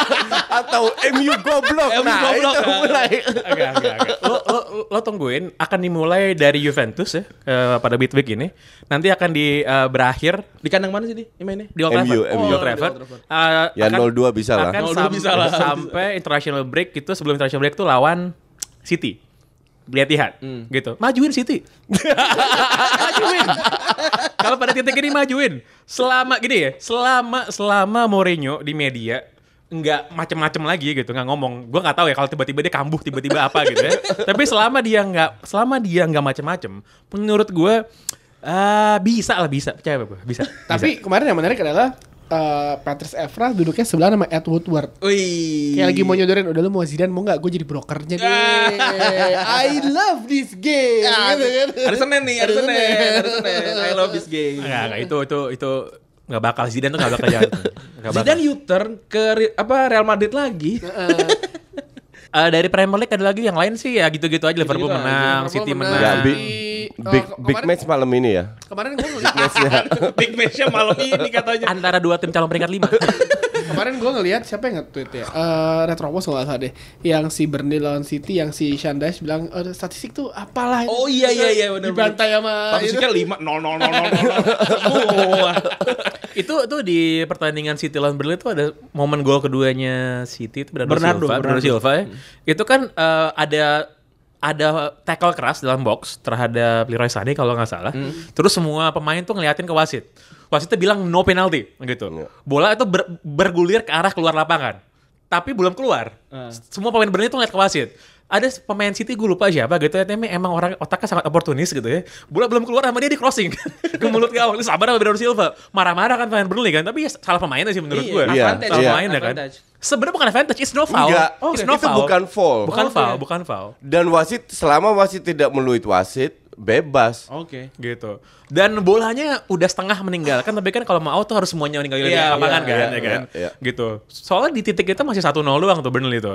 Speaker 3: atau MU goblok.
Speaker 4: MU
Speaker 3: nah,
Speaker 4: goblok,
Speaker 3: itu
Speaker 4: nah.
Speaker 3: mulai.
Speaker 1: Agak, agak, agak. Lo, lo, lo tungguin akan dimulai dari Juventus ya eh, pada midweek ini. Nanti akan di eh, berakhir
Speaker 4: Di kandang mana sih di ini mainnya?
Speaker 1: di Old
Speaker 3: MU,
Speaker 1: Trafford.
Speaker 3: MU.
Speaker 1: Old Trafford. Eh,
Speaker 3: Ya, 0-2 bisa lah.
Speaker 1: Akan
Speaker 4: 0-2
Speaker 1: sam-
Speaker 4: bisa lah.
Speaker 1: Sampai international break itu sebelum international break itu lawan City. Lihat lihat gitu. Majuin City. majuin. Kalau pada titik ini majuin. Selama gini ya, selama selama Mourinho di media nggak macem-macem lagi gitu nggak ngomong gue nggak tahu ya kalau tiba-tiba dia kambuh tiba-tiba apa gitu ya tapi selama dia nggak selama dia nggak macem-macem menurut gue eh bisa lah bisa percaya gue bisa
Speaker 2: Tapi kemarin yang menarik adalah eh, Patrice Evra duduknya sebelah sama Ed Woodward
Speaker 4: Wih.
Speaker 2: Kayak lagi mau nyodorin Udah lu mau Zidane mau gak Gue jadi brokernya deh I love this game
Speaker 4: Ya,
Speaker 2: Gitu kan.
Speaker 4: Hari Senin nih, hari Senin, hari Senin. I love this game.
Speaker 1: Enggak, enggak itu itu itu nggak bakal Zidane tuh nggak bakal jalan. Nggak bakal.
Speaker 4: Zidane U-turn ke apa Real Madrid lagi.
Speaker 1: Eh, dari Premier League ada lagi yang lain sih ya gitu-gitu aja Liverpool
Speaker 4: Gitu-gitu
Speaker 1: menang,
Speaker 2: Liverpool
Speaker 1: City
Speaker 2: menang.
Speaker 1: menang.
Speaker 2: Nah,
Speaker 3: big,
Speaker 2: di-
Speaker 3: big,
Speaker 2: oh, kemarin-
Speaker 3: match malam ini ya.
Speaker 2: Kemarin gue ngeliat
Speaker 4: Big match-nya malam ini katanya.
Speaker 1: Antara dua tim calon peringkat lima.
Speaker 2: Kemarin gue ngeliat siapa yang nge-tweet ya Eh Retropos kalau nggak salah deh Yang si Burnley lawan City Yang si Shandash bilang "Eh, Statistik tuh apalah
Speaker 4: Oh iya iya iya benar.
Speaker 2: Dibantai sama
Speaker 4: Statistiknya 5 0 0 0 0 Semua.
Speaker 1: itu tuh di pertandingan City lawan Burnley itu ada momen gol keduanya City itu Bernardo,
Speaker 4: Bernardo,
Speaker 1: Silva, Bernardo
Speaker 4: Bernardo.
Speaker 1: Silva ya. Itu kan eh, ada ada tackle keras dalam box terhadap Leroy Sané kalau nggak salah. Terus semua pemain tuh ngeliatin ke wasit. Wasitnya bilang no penalty gitu.
Speaker 3: Iya.
Speaker 1: Bola itu ber- bergulir ke arah keluar lapangan. Tapi belum keluar. Semua pemain Burnley tuh ngeliat ke wasit. Ada pemain City gue lupa siapa gitu ya, tapi emang orang otaknya sangat oportunis gitu ya. Bola belum keluar sama dia di crossing ke mulut gawang. Lu sabar sama Bernardo Silva. Marah-marah kan pemain Burnley kan, tapi ya salah pemainnya sih menurut
Speaker 4: Iya,
Speaker 1: gue.
Speaker 3: Iya,
Speaker 1: salah
Speaker 3: iya.
Speaker 1: pemainnya kan.
Speaker 4: Advantage.
Speaker 1: Sebenarnya bukan advantage, it's no foul.
Speaker 3: Enggak,
Speaker 1: Oh, it's no
Speaker 3: itu
Speaker 1: foul.
Speaker 3: bukan foul.
Speaker 1: Bukan
Speaker 4: Oh,
Speaker 1: foul,
Speaker 4: oke.
Speaker 1: bukan foul.
Speaker 3: Dan wasit selama wasit tidak meluit wasit, bebas.
Speaker 4: Oke.
Speaker 1: gitu. Dan bolanya udah setengah meninggalkan, tapi kan kalau mau tuh harus semuanya meninggalkan di
Speaker 4: Iya,
Speaker 1: lapangan
Speaker 3: iya,
Speaker 1: kan,
Speaker 3: iya,
Speaker 1: ya kan?
Speaker 3: iya, iya.
Speaker 1: Gitu. Soalnya di titik itu masih 1-0 doang tuh Burnley itu.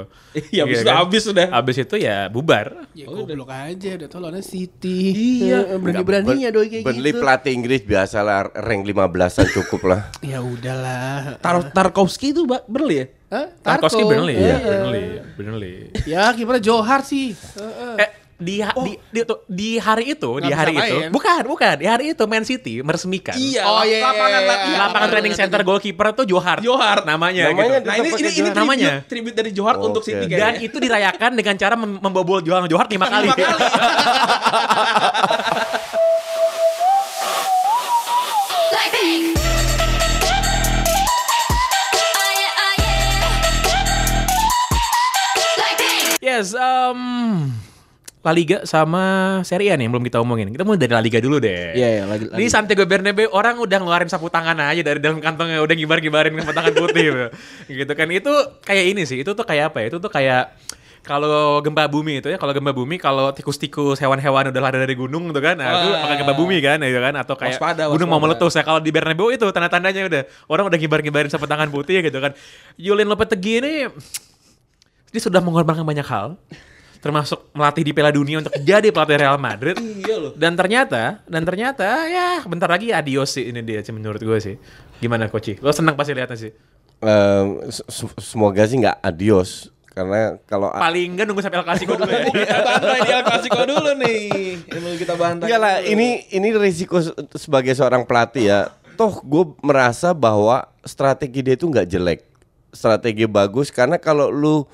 Speaker 4: Iya, habis itu habis sudah.
Speaker 1: Habis itu ya bubar.
Speaker 2: Ya goblok aja Udah tau lawannya City
Speaker 4: Iya.
Speaker 2: Eh, Berani-beraninya doi kayak
Speaker 3: Burnley
Speaker 2: gitu
Speaker 3: pelatih Inggris biasalah rank 15-an cukup lah.
Speaker 2: Ya udahlah
Speaker 4: Tar Tarkowski itu Mbak, Burnley ya?
Speaker 2: Hah?
Speaker 1: Tarkowski
Speaker 2: Tarko.
Speaker 1: Burnley,
Speaker 2: Iya.
Speaker 1: ya, Burnley, Burnley.
Speaker 2: Ya gimana Johar sih Heeh.
Speaker 1: Eh di, ha- di, di, di hari itu, di
Speaker 2: Nggak
Speaker 1: hari
Speaker 2: bisa
Speaker 1: itu,
Speaker 2: main.
Speaker 1: bukan, bukan, di hari itu Man City meresmikan
Speaker 2: Oh, iya, iya,
Speaker 4: lapangan
Speaker 2: iya,
Speaker 4: latihan.
Speaker 2: iya.
Speaker 1: lapangan training center goalkeeper tuh Johar.
Speaker 4: Johar.
Speaker 1: namanya,
Speaker 3: Namanya
Speaker 1: gitu.
Speaker 4: Nah, ini ini ini.
Speaker 1: Namanya.
Speaker 4: tribute, tribute dari Johar
Speaker 3: Oke.
Speaker 4: untuk City
Speaker 1: Dan
Speaker 4: kayaknya.
Speaker 1: itu dirayakan dengan cara mem- membobol Johar Johar lima kali.
Speaker 4: Kali.
Speaker 5: Oh oh
Speaker 1: yes, um, La Liga sama Serie A nih yang belum kita omongin. Kita mulai dari La Liga dulu deh.
Speaker 4: Iya, iya, lagi-
Speaker 1: Di
Speaker 4: lagi.
Speaker 1: Santiago Bernabeu orang udah ngeluarin sapu tangan aja dari dalam kantongnya udah gibar-gibarin sapu tangan putih gitu. gitu kan. Itu kayak ini sih. Itu tuh kayak apa ya? Itu tuh kayak kalau gempa bumi itu ya, kalau gempa bumi kalau tikus-tikus hewan-hewan udah lari dari gunung gitu kan, nah itu
Speaker 4: Ah.
Speaker 1: pakai gempa bumi kan, gitu kan, atau kayak
Speaker 4: Waspada,
Speaker 1: gunung mau
Speaker 4: waspada.
Speaker 1: meletus ya. Kalau di Bernabeu itu tanda-tandanya udah orang udah gibar-gibarin sapu tangan putih gitu kan. Julian Lopetegui ini dia sudah mengorbankan banyak hal. Termasuk melatih di Piala Dunia untuk jadi pelatih Real Madrid.
Speaker 4: Iya loh.
Speaker 1: Dan ternyata, dan ternyata ya bentar lagi adios sih ini dia sih menurut gue sih. Gimana Koci? Lo senang pasti lihatnya sih.
Speaker 3: Se- semoga sih nggak adios karena kalau
Speaker 1: Paling enggak nunggu sampai El Clasico dulu ya.
Speaker 4: Kita bantai di El Clasico dulu nih. Ini mau kita bantai.
Speaker 3: Enggak lah, ini ini risiko se- sebagai seorang pelatih ya. Toh gue merasa bahwa strategi dia itu nggak jelek, strategi bagus karena kalau lu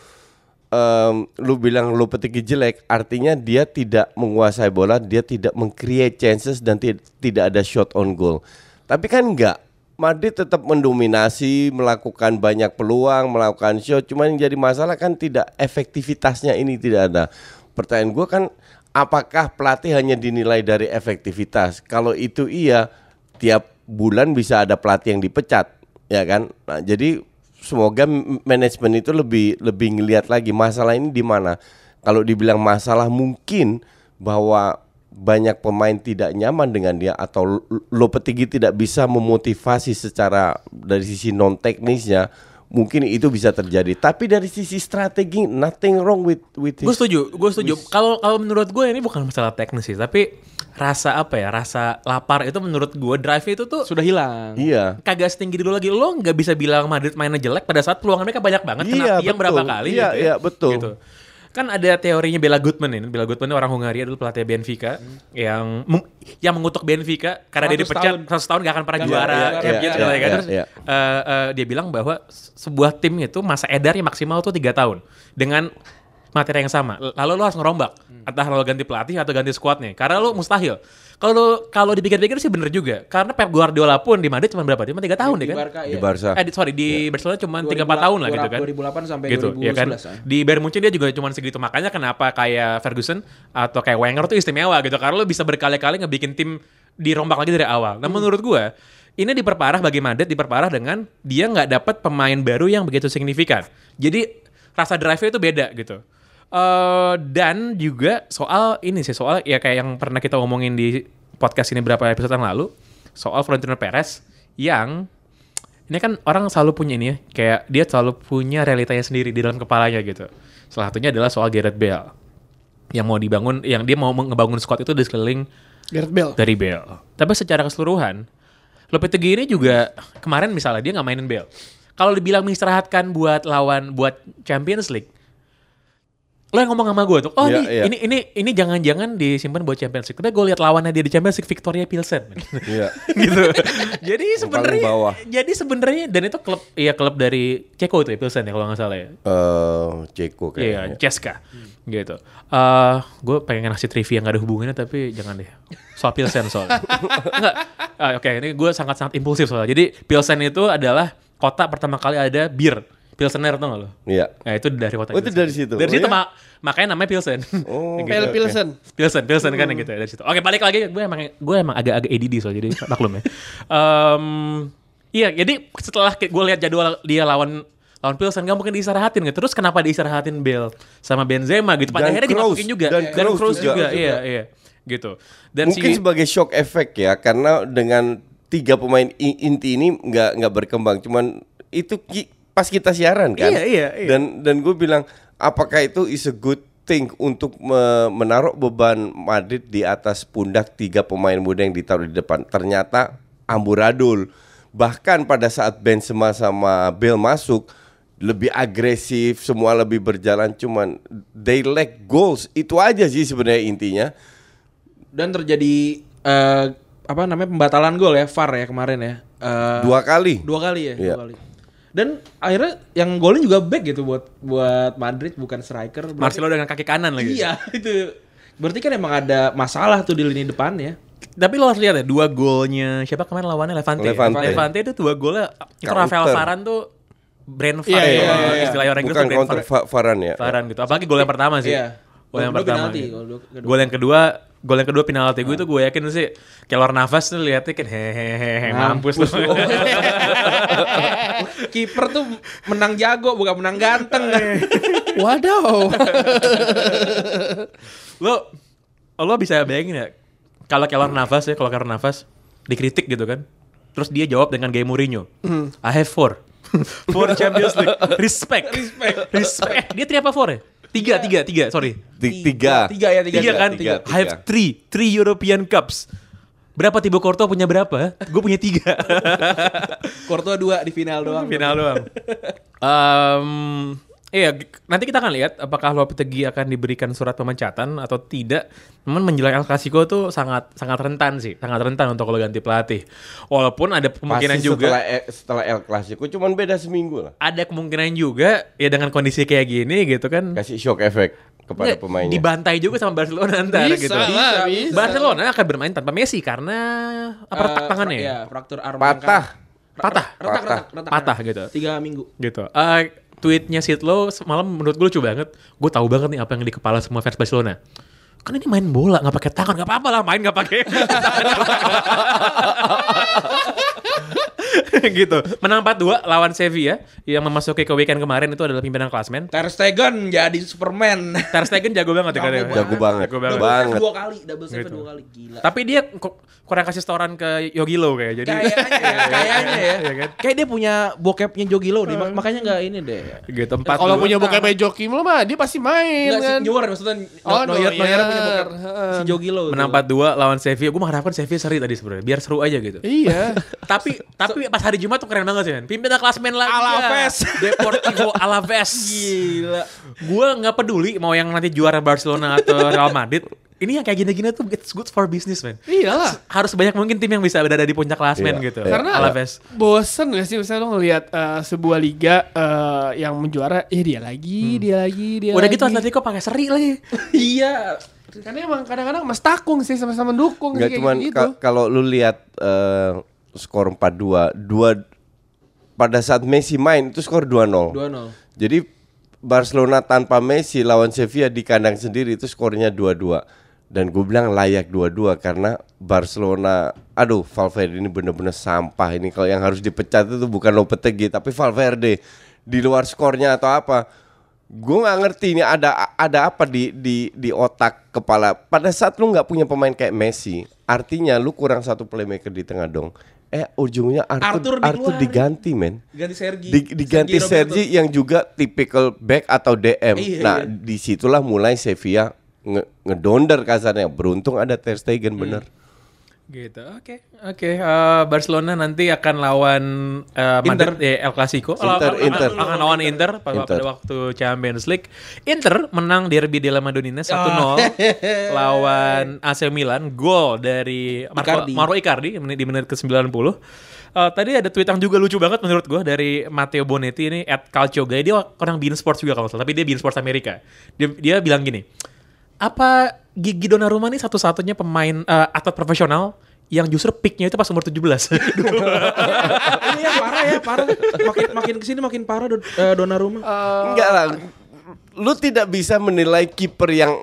Speaker 3: em, lu bilang lu petiki jelek, artinya dia tidak menguasai bola, dia tidak meng-create chances dan ti- tidak ada shot on goal. Tapi kan enggak. Madrid tetap mendominasi, melakukan banyak peluang, melakukan shot. Cuman yang jadi masalah kan tidak efektivitasnya ini tidak ada. Pertanyaan gue kan, apakah pelatih hanya dinilai dari efektivitas? Kalau itu iya, tiap bulan bisa ada pelatih yang dipecat, ya kan? Nah, jadi semoga manajemen itu lebih lebih ngelihat lagi masalah ini di mana. Kalau dibilang masalah mungkin bahwa banyak pemain tidak nyaman dengan dia atau Lopetegui tidak bisa memotivasi secara dari sisi non teknisnya mungkin itu bisa terjadi tapi dari sisi strategi nothing wrong with with
Speaker 1: Gue setuju, gue setuju. Kalau kalau menurut gue ini bukan masalah teknis sih, tapi rasa apa ya, rasa lapar itu menurut gue drive itu tuh
Speaker 4: Sudah hilang.
Speaker 3: iya
Speaker 1: kagak setinggi dulu lagi. Lo nggak bisa bilang Madrid mainnya jelek pada saat peluang mereka banyak banget.
Speaker 3: Iya,
Speaker 1: Kena tiang berapa kali
Speaker 3: Iya,
Speaker 1: gitu ya.
Speaker 3: iya, betul.
Speaker 1: Gitu. Kan ada teorinya Bella Goodman ini. Bella Goodman ini orang Hungaria dulu pelatih Benfica yang meng- yang mengutuk Benfica karena dia
Speaker 4: 100
Speaker 1: dipecat
Speaker 4: tahun.
Speaker 1: 100 tahun gak akan pernah
Speaker 4: Iya,
Speaker 1: juara
Speaker 4: iya,
Speaker 1: Champions
Speaker 3: iya,
Speaker 1: gitu
Speaker 3: iya,
Speaker 1: kan.
Speaker 3: iya,
Speaker 1: Terus
Speaker 3: iya.
Speaker 1: eh, eh, dia bilang bahwa se- sebuah tim itu masa edarnya maksimal tuh tiga tahun dengan materi yang sama. Lalu lo harus ngerombak. Entah lo ganti pelatih atau ganti squadnya. Karena lo mustahil. Kalau kalau dipikir-pikir sih bener juga. Karena Pep Guardiola pun di Madrid cuma berapa? Cuma tiga tahun deh
Speaker 4: Di
Speaker 1: kan?
Speaker 4: Barca,
Speaker 3: di
Speaker 4: iya.
Speaker 3: Barca
Speaker 1: Eh, di- sorry di Barcelona cuma 3 4 tahun lah gitu kan.
Speaker 4: 2008 sampai
Speaker 1: gitu, ya kan?
Speaker 4: 2011 ah.
Speaker 1: Di Bayern Munchen dia juga cuma segitu. Makanya kenapa kayak Ferguson atau kayak Wenger tuh istimewa gitu karena lo bisa berkali-kali ngebikin tim dirombak lagi dari awal. Nah, menurut gua ini diperparah bagi Madrid diperparah dengan dia nggak dapat pemain baru yang begitu signifikan. Jadi rasa drive-nya itu beda gitu. Eh dan juga soal ini sih soal ya kayak yang pernah kita ngomongin di podcast ini berapa episode yang lalu soal Florentino Perez yang ini kan orang selalu punya ini ya, kayak dia selalu punya realitanya sendiri di dalam kepalanya gitu. Salah satunya adalah soal Gareth Bale yang mau dibangun, yang dia mau ngebangun squad itu di sekeliling
Speaker 2: Gareth Bale.
Speaker 1: dari Bale. Tapi secara keseluruhan, Lopetegui ini juga kemarin misalnya dia nggak mainin Bale. Kalau dibilang mengistirahatkan buat lawan buat Champions League, lo yang ngomong sama gue tuh, oh
Speaker 3: Iya,
Speaker 1: ini,
Speaker 3: iya.
Speaker 1: ini ini ini jangan-jangan disimpan buat Champions League. Tapi gue lihat lawannya dia di Champions League Victoria Pilsen.
Speaker 3: iya
Speaker 1: gitu. Jadi sebenarnya jadi sebenarnya dan itu klub iya klub dari Ceko itu ya Pilsen ya kalau nggak salah ya.
Speaker 3: Eh, Ceko
Speaker 1: Iya,
Speaker 3: kayaknya
Speaker 1: Ceska. Gitu. Eh, gue pengen ngasih trivia yang gak ada hubungannya tapi jangan deh. Soal Pilsen soalnya. Enggak. Ah, Oke, ini gue sangat-sangat impulsif soalnya. Jadi Pilsen itu adalah kota pertama kali ada bir. Pilsener tuh gak lo?
Speaker 3: iya
Speaker 1: Nah itu dari kota
Speaker 3: Oh, itu
Speaker 1: Pilsen.
Speaker 3: dari situ?
Speaker 1: Dari
Speaker 3: Oh,
Speaker 1: situ
Speaker 3: ya?
Speaker 1: ma- makanya namanya Pilsen.
Speaker 3: Oh.
Speaker 1: Gitu.
Speaker 3: Oke.
Speaker 2: Pilsen.
Speaker 1: Pilsen, Pilsen kan gitu ya dari situ. Oke balik lagi, gue emang gue emang agak-agak ADD soal jadi maklum ya. Em, iya, jadi setelah gue lihat jadwal dia lawan lawan Pilsen gak mungkin diistirahatin gitu. Terus kenapa diistirahatin Bale sama Benzema gitu? Pada
Speaker 3: Dan
Speaker 1: akhirnya
Speaker 3: Kroos,
Speaker 1: dimasukin juga
Speaker 3: dan
Speaker 1: dan
Speaker 3: Kroos
Speaker 1: juga.
Speaker 3: juga.
Speaker 1: Iya, iya. Gitu. Dan
Speaker 3: mungkin
Speaker 1: si
Speaker 3: sebagai shock effect ya karena dengan tiga pemain inti ini nggak nggak berkembang cuman itu ki- pas kita siaran kan
Speaker 1: Iya, iya, iya.
Speaker 3: dan dan gue bilang apakah itu is a good thing untuk me- menaruh beban Madrid di atas pundak tiga pemain muda yang ditaruh di depan ternyata amburadul bahkan pada saat Benzema sama Bale masuk lebih agresif semua lebih berjalan cuman they lack goals itu aja sih sebenarnya intinya
Speaker 4: Dan terjadi eh, apa namanya pembatalan gol ya VAR ya kemarin ya. Eh,
Speaker 3: dua kali
Speaker 4: dua kali ya,
Speaker 3: Iya.
Speaker 4: dua kali. Dan akhirnya yang golin juga back gitu buat buat Madrid bukan striker. Berarti-
Speaker 1: Marcelo dengan kaki kanan lagi.
Speaker 4: Iya, itu. Berarti kan emang ada masalah tuh di lini depan ya.
Speaker 1: Tapi lo harus lihat ya dua golnya siapa kemarin lawannya Levante. ya?
Speaker 3: Levante.
Speaker 1: Levante itu dua golnya itu
Speaker 3: Counter.
Speaker 1: Rafael Varane tuh fart.
Speaker 2: Iya, iya,
Speaker 1: kalau
Speaker 2: iya, iya.
Speaker 1: Istilah orang Inggris
Speaker 3: bukan counter Varane ya
Speaker 1: Varane gitu. Apalagi gol yang pertama sih.
Speaker 4: Iya.
Speaker 1: Gol yang pertama.
Speaker 4: penalti,
Speaker 1: gitu.
Speaker 4: Gol
Speaker 1: yang kedua, gol yang kedua penalti gue itu gue yakin sih Kelor nafas tuh lihatnya kan hehehe mampus tuh.
Speaker 4: Kiper tuh menang jago bukan menang ganteng kan.
Speaker 2: Wadaw.
Speaker 1: lo lo bisa bayangin ya kalau Kelor nafas ya, kalau Kelor nafas dikritik gitu kan. Terus dia jawab dengan gaya Mourinho. I have four. four Champions League. Respect. Respect. Respect. Dia three apa four ya? Tiga, tiga, tiga, sorry.
Speaker 3: Ti- Tiga.
Speaker 4: Tiga ya, tiga.
Speaker 1: Tiga kan?
Speaker 3: tiga,
Speaker 1: I have
Speaker 3: tiga.
Speaker 1: three, three European Cups. Berapa Thibaut Courtois punya berapa? Gue punya tiga.
Speaker 4: Courtois dua di final doang.
Speaker 1: Final doang. Em, iya, nanti kita akan lihat apakah Lopetegui akan diberikan surat pemecatan atau tidak. Namun menjelang El Clasico tuh sangat sangat rentan sih, sangat rentan untuk kalau ganti pelatih. Walaupun ada kemungkinan
Speaker 3: Pasti
Speaker 1: juga
Speaker 3: setelah E- setelah El Clasico cuman beda seminggu lah.
Speaker 1: ada kemungkinan juga ya dengan kondisi kayak gini gitu kan.
Speaker 3: Kasih shock effect kepada
Speaker 1: Nggak,
Speaker 3: pemainnya.
Speaker 1: dibantai juga sama Barcelona ntar
Speaker 2: Bisa
Speaker 1: gitu.
Speaker 2: lah, bisa.
Speaker 1: Barcelona akan bermain tanpa Messi karena apa retak
Speaker 4: Eh,
Speaker 1: tangannya?
Speaker 4: Iya, fraktur arm
Speaker 3: Patah.
Speaker 1: Patah.
Speaker 4: Retak, retak, retak.
Speaker 1: Patah gitu.
Speaker 4: Tiga minggu.
Speaker 1: gitu. Eh tweetnya Sidlow semalam menurut gue lucu banget. Gue tahu banget nih apa yang di kepala semua fans Barcelona. Kan ini main bola nggak pakai tangan nggak apa-apa lah main nggak pakai gitu. Menang 4-2 lawan Sevilla yang memasuki ke weekend kemarin itu adalah pimpinan klasmen.
Speaker 4: Ter Stegen jadi Superman.
Speaker 1: Ter Stegen jago banget ya katanya.
Speaker 3: Jago banget.
Speaker 1: Jago banget.
Speaker 4: Double save
Speaker 3: Banget.
Speaker 4: dua kali, double save
Speaker 1: Gitu.
Speaker 4: dua kali gila.
Speaker 1: Tapi dia ku- kurang kasih setoran ke Yogi Low kayak jadi
Speaker 4: Kayaknya ya, kayaknya ya.
Speaker 1: Iya kan?
Speaker 4: Kayak dia punya bokepnya Jogi Low deh, mak- makanya nggak ini deh.
Speaker 1: gitu empat
Speaker 2: Kalau punya bokep Jokim lo mah dia pasti main
Speaker 4: Enggak
Speaker 2: kan.
Speaker 4: senior maksudnya
Speaker 2: Oh,
Speaker 4: oh, Neuer, Neuer punya
Speaker 2: Neuer.
Speaker 4: bokep si Jogi Low.
Speaker 1: menang
Speaker 4: tuh.
Speaker 1: 4-2 lawan Sevilla. Gue mengharapkan Sevilla seri tadi sebenarnya biar seru aja gitu.
Speaker 2: Iya.
Speaker 1: tapi tapi pas hari Jumat tuh keren banget sih men. Pimpinan klasmen lagi.
Speaker 4: Alaves.
Speaker 1: ya. Deportivo Alaves.
Speaker 4: Gila.
Speaker 1: Gue nggak peduli mau yang nanti juara Barcelona atau Real Madrid. Ini yang kayak gini-gini tuh it's good for business man.
Speaker 2: Iyalah.
Speaker 1: Harus banyak mungkin tim yang bisa berada di puncak klasmen
Speaker 3: Iya,
Speaker 1: gitu.
Speaker 3: iya.
Speaker 2: Karena
Speaker 1: Alaves.
Speaker 2: bosen gak sih misalnya lo ngelihat eh, sebuah liga eh, yang menjuara, eh dia lagi, dia lagi, dia
Speaker 1: Udah
Speaker 2: lagi.
Speaker 1: gitu Atletico pakai seri lagi.
Speaker 4: Iya.
Speaker 2: Karena emang kadang-kadang mas takung sih sama-sama dukung kayak
Speaker 3: cuman
Speaker 2: gitu.
Speaker 3: ka- kalau lu lihat eh, skor 4-2, dua pada saat Messi main itu skor 2-0.
Speaker 4: 2-0.
Speaker 3: Jadi Barcelona tanpa Messi lawan Sevilla di kandang sendiri itu skornya 2-2. Dan gue bilang layak 2-2 karena Barcelona aduh Valverde ini bener-bener sampah ini kalau yang harus dipecat itu bukan Lopetegui tapi Valverde di luar skornya atau apa. Gue nggak ngerti ini ada ada apa di di di otak kepala. Pada saat lu nggak punya pemain kayak Messi, artinya lu kurang satu playmaker di tengah dong. Eh ujungnya
Speaker 4: Arthur
Speaker 3: Arthur Arthur, diganti men.
Speaker 4: Ganti Sergi.
Speaker 3: Di- diganti
Speaker 4: Sergi
Speaker 3: Sergi yang juga typical back atau DM.
Speaker 4: Iya,
Speaker 3: nah,
Speaker 4: iya.
Speaker 3: di situlah mulai Sevilla nge ngedonder kasarnya. Beruntung ada Ter Stegen bener.
Speaker 1: Gitu. Oke. Oke, eh, Barcelona nanti akan lawan eh, Madrid eh, El Clasico.
Speaker 3: Inter,
Speaker 1: Akan-
Speaker 3: Inter.
Speaker 1: Akan lawan Inter pada,
Speaker 3: Inter.
Speaker 1: pada waktu Champions League. Inter menang derby della Madonnina 1-0
Speaker 3: Ah.
Speaker 1: lawan AC Milan. Gol dari Marco
Speaker 4: Icardi.
Speaker 1: Mauro Icardi di menit, di menit ke-90. Eh, tadi ada tweet yang juga lucu banget menurut gue dari Matteo Bonetti ini at Calcio Guy. Dia orang Bein Sports juga kalau salah, tapi dia Bein Sports Amerika. Dia, dia bilang gini, apa Gigi Donnarumma ini satu-satunya pemain eh, atlet profesional yang justru peaknya itu pas umur 17.
Speaker 4: Ini ya parah ya, parah. Makin makin ke sini makin parah Don, eh, Donnarumma.
Speaker 3: Enggak lah. Lu tidak bisa menilai kiper yang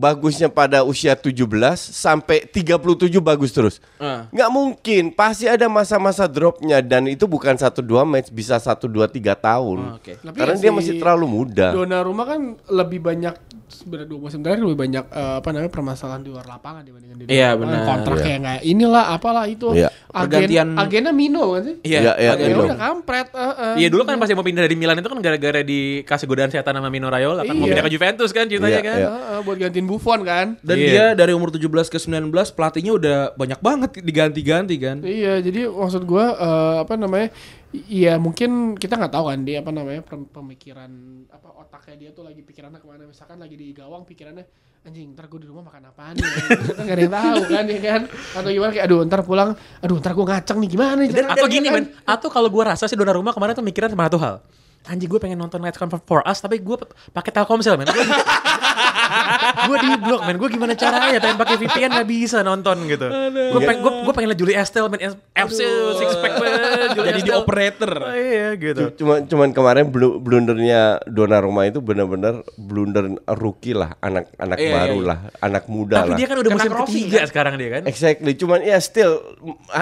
Speaker 3: bagusnya pada usia 17 sampai 37 bagus terus.
Speaker 4: Ah.
Speaker 3: Nggak mungkin, pasti ada masa-masa dropnya dan itu bukan satu dua match, bisa satu dua tiga tahun.
Speaker 4: Oh, oke.
Speaker 2: Tapi
Speaker 3: Karena
Speaker 2: ya
Speaker 3: dia
Speaker 2: si
Speaker 3: masih terlalu muda.
Speaker 2: Donnarumma kan lebih banyak sebenarnya dua musim terakhir lebih banyak eh, apa namanya permasalahan di luar lapangan dibandingkan di dalam
Speaker 4: Iya,
Speaker 2: lapangan.
Speaker 4: benar.
Speaker 2: kontrak
Speaker 3: Iya.
Speaker 2: kayak nggak inilah apalah itu
Speaker 3: Iya.
Speaker 2: agen
Speaker 4: Pergantian-
Speaker 2: agennya Mino kan sih
Speaker 3: Iya, iya,
Speaker 2: agennya
Speaker 3: Mino.
Speaker 2: udah kampret eh, eh.
Speaker 1: Iya dulu kan pas dia mau pindah dari Milan itu kan gara-gara dikasih godaan setan sama Mino Raiola kan mau
Speaker 2: Iya.
Speaker 1: pindah ke Juventus kan ceritanya
Speaker 3: Iya,
Speaker 1: kan.
Speaker 3: iya.
Speaker 2: Eh, eh, buat gantiin Buffon kan
Speaker 4: Dan
Speaker 1: Iya.
Speaker 4: dia dari umur 17 ke 19 pelatihnya udah banyak banget diganti-ganti kan.
Speaker 2: Iya, jadi maksud gua eh, apa namanya? Iya, mungkin kita nggak tahu kan dia apa namanya pem- pemikiran apa otaknya dia tuh lagi pikirannya ke mana? Misalkan lagi di gawang pikirannya anjing ntar gue di rumah makan apaan nih Kita nggak ada yang tahu kan ya kan atau gimana kayak aduh ntar pulang aduh ntar gue ngaceng nih gimana nih
Speaker 1: Dan atau
Speaker 2: ya
Speaker 1: gini
Speaker 2: kan?
Speaker 1: men, atau kalau gue rasa sih Donnarumma kemarin tuh mikiran sama satu hal. Anjing gue pengen nonton Let's Come For Us tapi gue pakai Telkomsel men. gue di blok men, gue gimana caranya? Pengen pakai VPN gak bisa nonton gitu. Gue pengen gue gue pengen liat Julie Estelle men FC six pack men. Julie
Speaker 4: Jadi di operator.
Speaker 1: Oh, iya gitu.
Speaker 3: Cuma cuman kemarin blu- blundernya Donnarumma itu benar-benar blunder rookie lah, anak-anak
Speaker 4: Iya,
Speaker 3: baru
Speaker 4: iya, iya.
Speaker 3: lah, anak muda
Speaker 1: Tapi
Speaker 3: lah.
Speaker 1: dia kan udah
Speaker 4: Kena
Speaker 1: musim ketiga
Speaker 4: kan?
Speaker 1: sekarang dia kan.
Speaker 3: Exactly, cuman ya still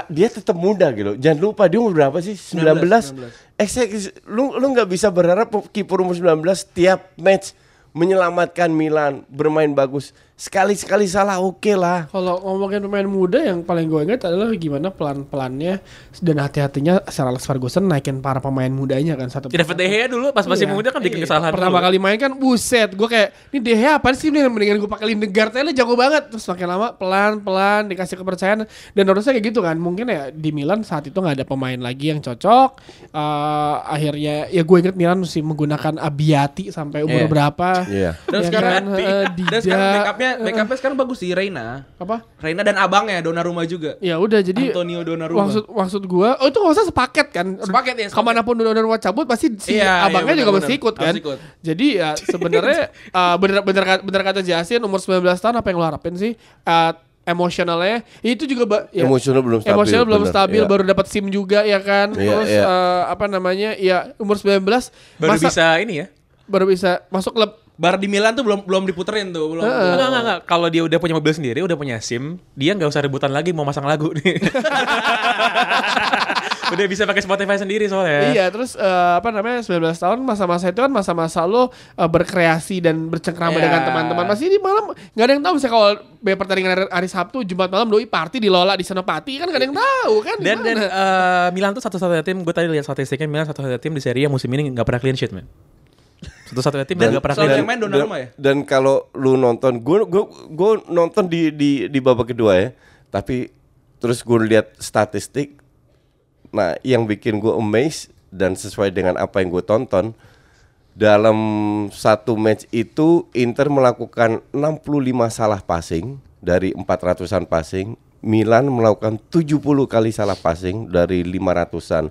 Speaker 3: dia tetap muda gitu. Jangan lupa dia umur berapa sih? 19.
Speaker 4: 19.
Speaker 3: Exactly. Lu lu nggak bisa berharap kiper umur 19 tiap match menyelamatkan Milan, bermain bagus. Sekali-sekali salah oke lah.
Speaker 2: Kalau ngomongin pemain muda yang paling gue ingat adalah gimana pelan-pelannya dan hati-hatinya Alex Ferguson naikin para pemain mudanya kan satu
Speaker 1: David De Gea dulu pas masih
Speaker 2: Iya.
Speaker 1: muda kan bikin
Speaker 2: Iya.
Speaker 1: kesalahan
Speaker 2: Pertama
Speaker 1: dulu.
Speaker 2: kali main kan buset, gue kayak ini De Gea apa sih ini mendingan gue pakai Lindegaard aja jago banget. Terus makin lama pelan-pelan dikasih kepercayaan dan harusnya kayak gitu kan. Mungkin ya di Milan saat itu nggak ada pemain lagi yang cocok. Eh, akhirnya ya gue inget Milan mesti menggunakan Abiati sampai umur
Speaker 4: Iya.
Speaker 2: berapa.
Speaker 3: Iya.
Speaker 4: Dan
Speaker 2: Ya
Speaker 4: sekarang
Speaker 2: kan, eh,
Speaker 4: dan sekarang
Speaker 2: Dida,
Speaker 4: backupnya sekarang bagus sih Reina.
Speaker 2: apa?
Speaker 4: Reina dan abangnya Donnarumma juga.
Speaker 2: Ya udah jadi
Speaker 4: Antonio Donnarumma.
Speaker 2: maksud maksud gua oh itu nggak usah sepaket kan
Speaker 4: Sepaket ya, sepaket.
Speaker 2: ke mana pun Donnarumma cabut pasti si
Speaker 4: Iya,
Speaker 2: abangnya
Speaker 4: iya,
Speaker 2: juga
Speaker 4: benar-benar.
Speaker 2: mesti ikut kan
Speaker 4: ikut.
Speaker 2: jadi ya sebenarnya uh, bener bener kata- bener kata Jasin umur 19 tahun apa yang lo harapin sih Uh, emosionalnya itu juga ba- ya,
Speaker 3: Emosional belum stabil,
Speaker 2: emosional belum
Speaker 3: bener,
Speaker 2: stabil
Speaker 3: iya.
Speaker 2: baru dapat SIM juga ya kan
Speaker 3: Iya,
Speaker 2: terus
Speaker 3: iya.
Speaker 2: uh, apa namanya ya umur 19
Speaker 1: Baru
Speaker 2: masa-
Speaker 1: bisa ini ya.
Speaker 2: baru bisa masuk klub
Speaker 4: Bar di Milan tuh belum belum diputerin tuh, belum.
Speaker 2: Heeh.
Speaker 1: Enggak, enggak, enggak. Kalau dia udah punya mobil sendiri, udah punya SIM, dia nggak usah rebutan lagi mau masang lagu nih. udah bisa pakai Spotify sendiri soalnya.
Speaker 2: Iya, terus eh, apa namanya 19 tahun masa-masa itu kan masa-masa lo eh, berkreasi dan bercengkrama
Speaker 4: Iya.
Speaker 2: dengan teman-teman. Masih di malam nggak ada yang tahu misalnya kalau be pertandingan hari, Sabtu, Jumat malam doi party di Lola di Senopati kan nggak ada yang tahu kan.
Speaker 1: Dan dan eh, Milan tuh satu-satunya tim, gue tadi lihat statistiknya Milan satu-satunya tim di Serie A musim ini nggak pernah clean sheet, man. Satu-satunya tim yang nggak pernah clean
Speaker 4: yang main Donnarumma ya?
Speaker 3: Dan kalau lu nonton, gue gue gue nonton di di di babak kedua ya. Tapi terus gue lihat statistik. Nah, yang bikin gue amazed dan sesuai dengan apa yang gue tonton dalam satu match itu Inter melakukan 65 salah passing dari 400-an passing. Milan melakukan 70 kali salah passing dari 500-an.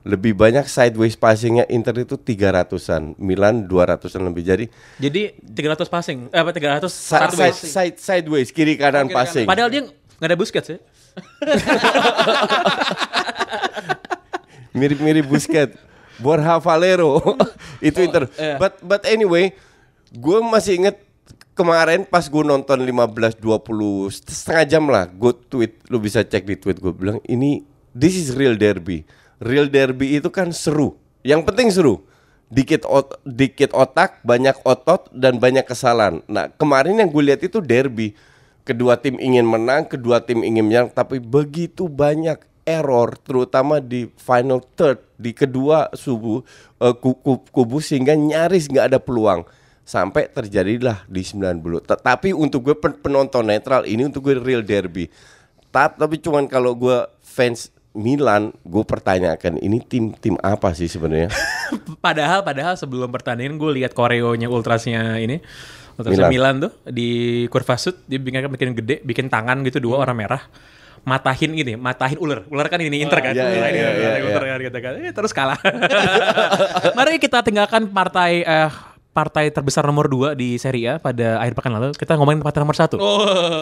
Speaker 3: Lebih banyak sideways passingnya Inter itu 300-an, Milan 200-an lebih. Jadi
Speaker 1: Jadi 300 passing, eh, apa 300
Speaker 3: Sa-
Speaker 1: satu
Speaker 3: side, sideways kiri kanan
Speaker 4: kiri kanan.
Speaker 3: passing.
Speaker 1: Padahal dia nggak ada Busquets ya.
Speaker 3: Mirip-mirip Busquets. Borja Valero itu Inter.
Speaker 4: iya.
Speaker 3: But but anyway, gue masih inget kemarin pas gue nonton 15 20 setengah jam lah, gue tweet, lu bisa cek di tweet gue bilang ini this is real derby. Real derby itu kan seru. Yang penting seru. Dikit ot, dikit otak, banyak otot dan banyak kesalahan. Nah, kemarin yang gue lihat itu derby. Kedua tim ingin menang, kedua tim ingin menyerang, tapi begitu banyak error terutama di final third di kedua subuh eh, ku- ku- kubu sehingga nyaris nggak ada peluang sampai terjadilah di 90 tetapi untuk gue pen- penonton netral ini untuk gue real derby Ta- tapi cuman kalau gue fans Milan gue pertanyakan ini tim tim apa sih sebenarnya?
Speaker 1: Padahal padahal sebelum pertandingan gue lihat koreonya ultrasnya ini ultrasnya Milan. tuh di kurva sud dia bikin bikin gede bikin tangan gitu dua orang merah matahin gini matahin ular. Ular kan ini Inter kan? ini, terus kalah. Mari kita tinggalkan partai eh, partai terbesar nomor 2 di Serie A pada akhir pekan lalu. Kita ngomongin partai nomor satu.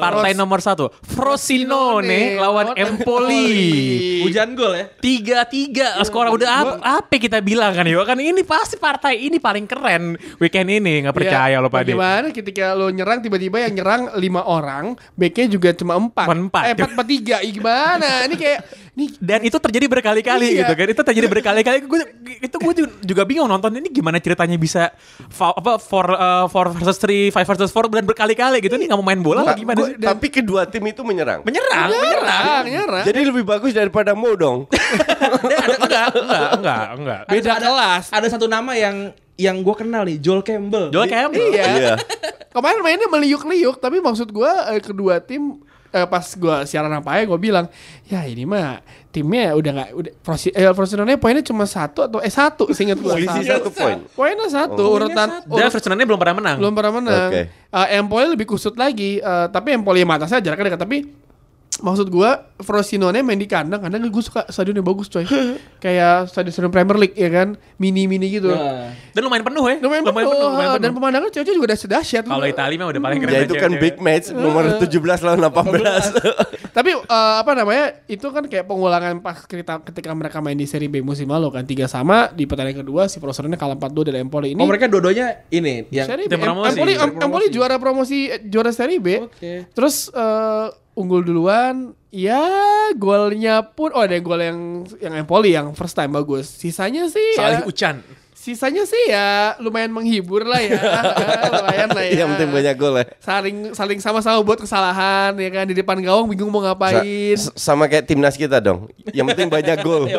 Speaker 1: Partai nomor satu Frosinone lawan Empoli.
Speaker 4: Hujan gol ya.
Speaker 1: tiga tiga skor udah apa, apa kita bilang kan yo? Kan ini pasti partai ini paling keren weekend ini. Nggak percaya
Speaker 2: Ya,
Speaker 1: lo pak
Speaker 2: Bagaimana ketika lo nyerang tiba-tiba yang nyerang lima orang, backnya juga cuma empat.
Speaker 1: Cuma empat.
Speaker 2: Eh, empat, empat tiga. Ih, gimana? Ini kayak ini
Speaker 1: dan itu terjadi berkali-kali
Speaker 2: Iya.
Speaker 1: gitu kan itu terjadi berkali-kali gue itu gue juga, bingung nonton ini gimana ceritanya bisa fa- apa four uh, four versus three five versus four dan berkali-kali gitu nih nggak mau main bola apa gimana
Speaker 3: gua-
Speaker 1: sih
Speaker 3: tapi kedua tim itu menyerang
Speaker 1: menyerang menyerang
Speaker 2: nyerang, nyerang.
Speaker 3: jadi lebih bagus daripada Mo dong
Speaker 1: enggak enggak enggak enggak
Speaker 2: Beda
Speaker 4: ada,
Speaker 2: kelas.
Speaker 4: Ada satu nama yang yang gue kenal nih, Joel Campbell.
Speaker 1: Joel Campbell
Speaker 2: Iya.
Speaker 3: Iya.
Speaker 2: Kemarin mainnya meliuk-liuk, tapi maksud gua eh, kedua tim eh, pas gua siaran apa ya gua bilang, ya ini mah timnya udah nggak udah Frosi, eh, Frosinone poinnya cuma satu atau eh satu seingat gua.
Speaker 3: Selisih satu poin
Speaker 2: Poinnya satu
Speaker 3: Oh.
Speaker 2: urutan
Speaker 1: dan
Speaker 2: urut-
Speaker 1: Frosinone belum pernah menang
Speaker 2: belum pernah menang.
Speaker 3: Oke.
Speaker 2: Eh, Empoli lebih kusut lagi, eh, tapi Empoli yang atasnya jaraknya dekat. Tapi maksud gua Frosinone main di kandang, kadang gue suka stadionnya bagus coy. Kayak stadion Premier League ya kan, mini-mini gitu.
Speaker 4: Nah,
Speaker 1: dan lumayan penuh ya
Speaker 2: Lumayan penuh,
Speaker 1: lumayan
Speaker 2: eh, dan pemandangan cewek juga udah sedahsyat.
Speaker 1: kalau Italia mah udah paling keren
Speaker 3: ya itu kan big match nomor 17 lawan 18
Speaker 2: Tapi eh, apa namanya? Itu kan kayak pengulangan pas ketika, ketika mereka main di Serie B musim lalu kan tiga sama di pertandingan kedua si Frosinone kalah 4-2 dari Empoli ini.
Speaker 4: oh mereka dua-duanya ini yang
Speaker 2: Serie B. Empoli. Empoli juara promosi juara Serie B.
Speaker 4: Oke.
Speaker 2: Terus eh, unggul duluan. Ya golnya pun oh ada gol yang yang Empoli yang first time bagus. Sisanya sih
Speaker 1: Salih
Speaker 2: ya,
Speaker 1: Ucan
Speaker 2: Sisanya sih ya lumayan menghibur lah ya. lumayan lah ya.
Speaker 3: Yang penting banyak gol ya.
Speaker 2: Saling saling sama-sama buat kesalahan ya kan di depan gawang bingung mau
Speaker 3: Sa-
Speaker 2: ngapain.
Speaker 3: s- sama kayak timnas kita dong. Yang penting banyak gol.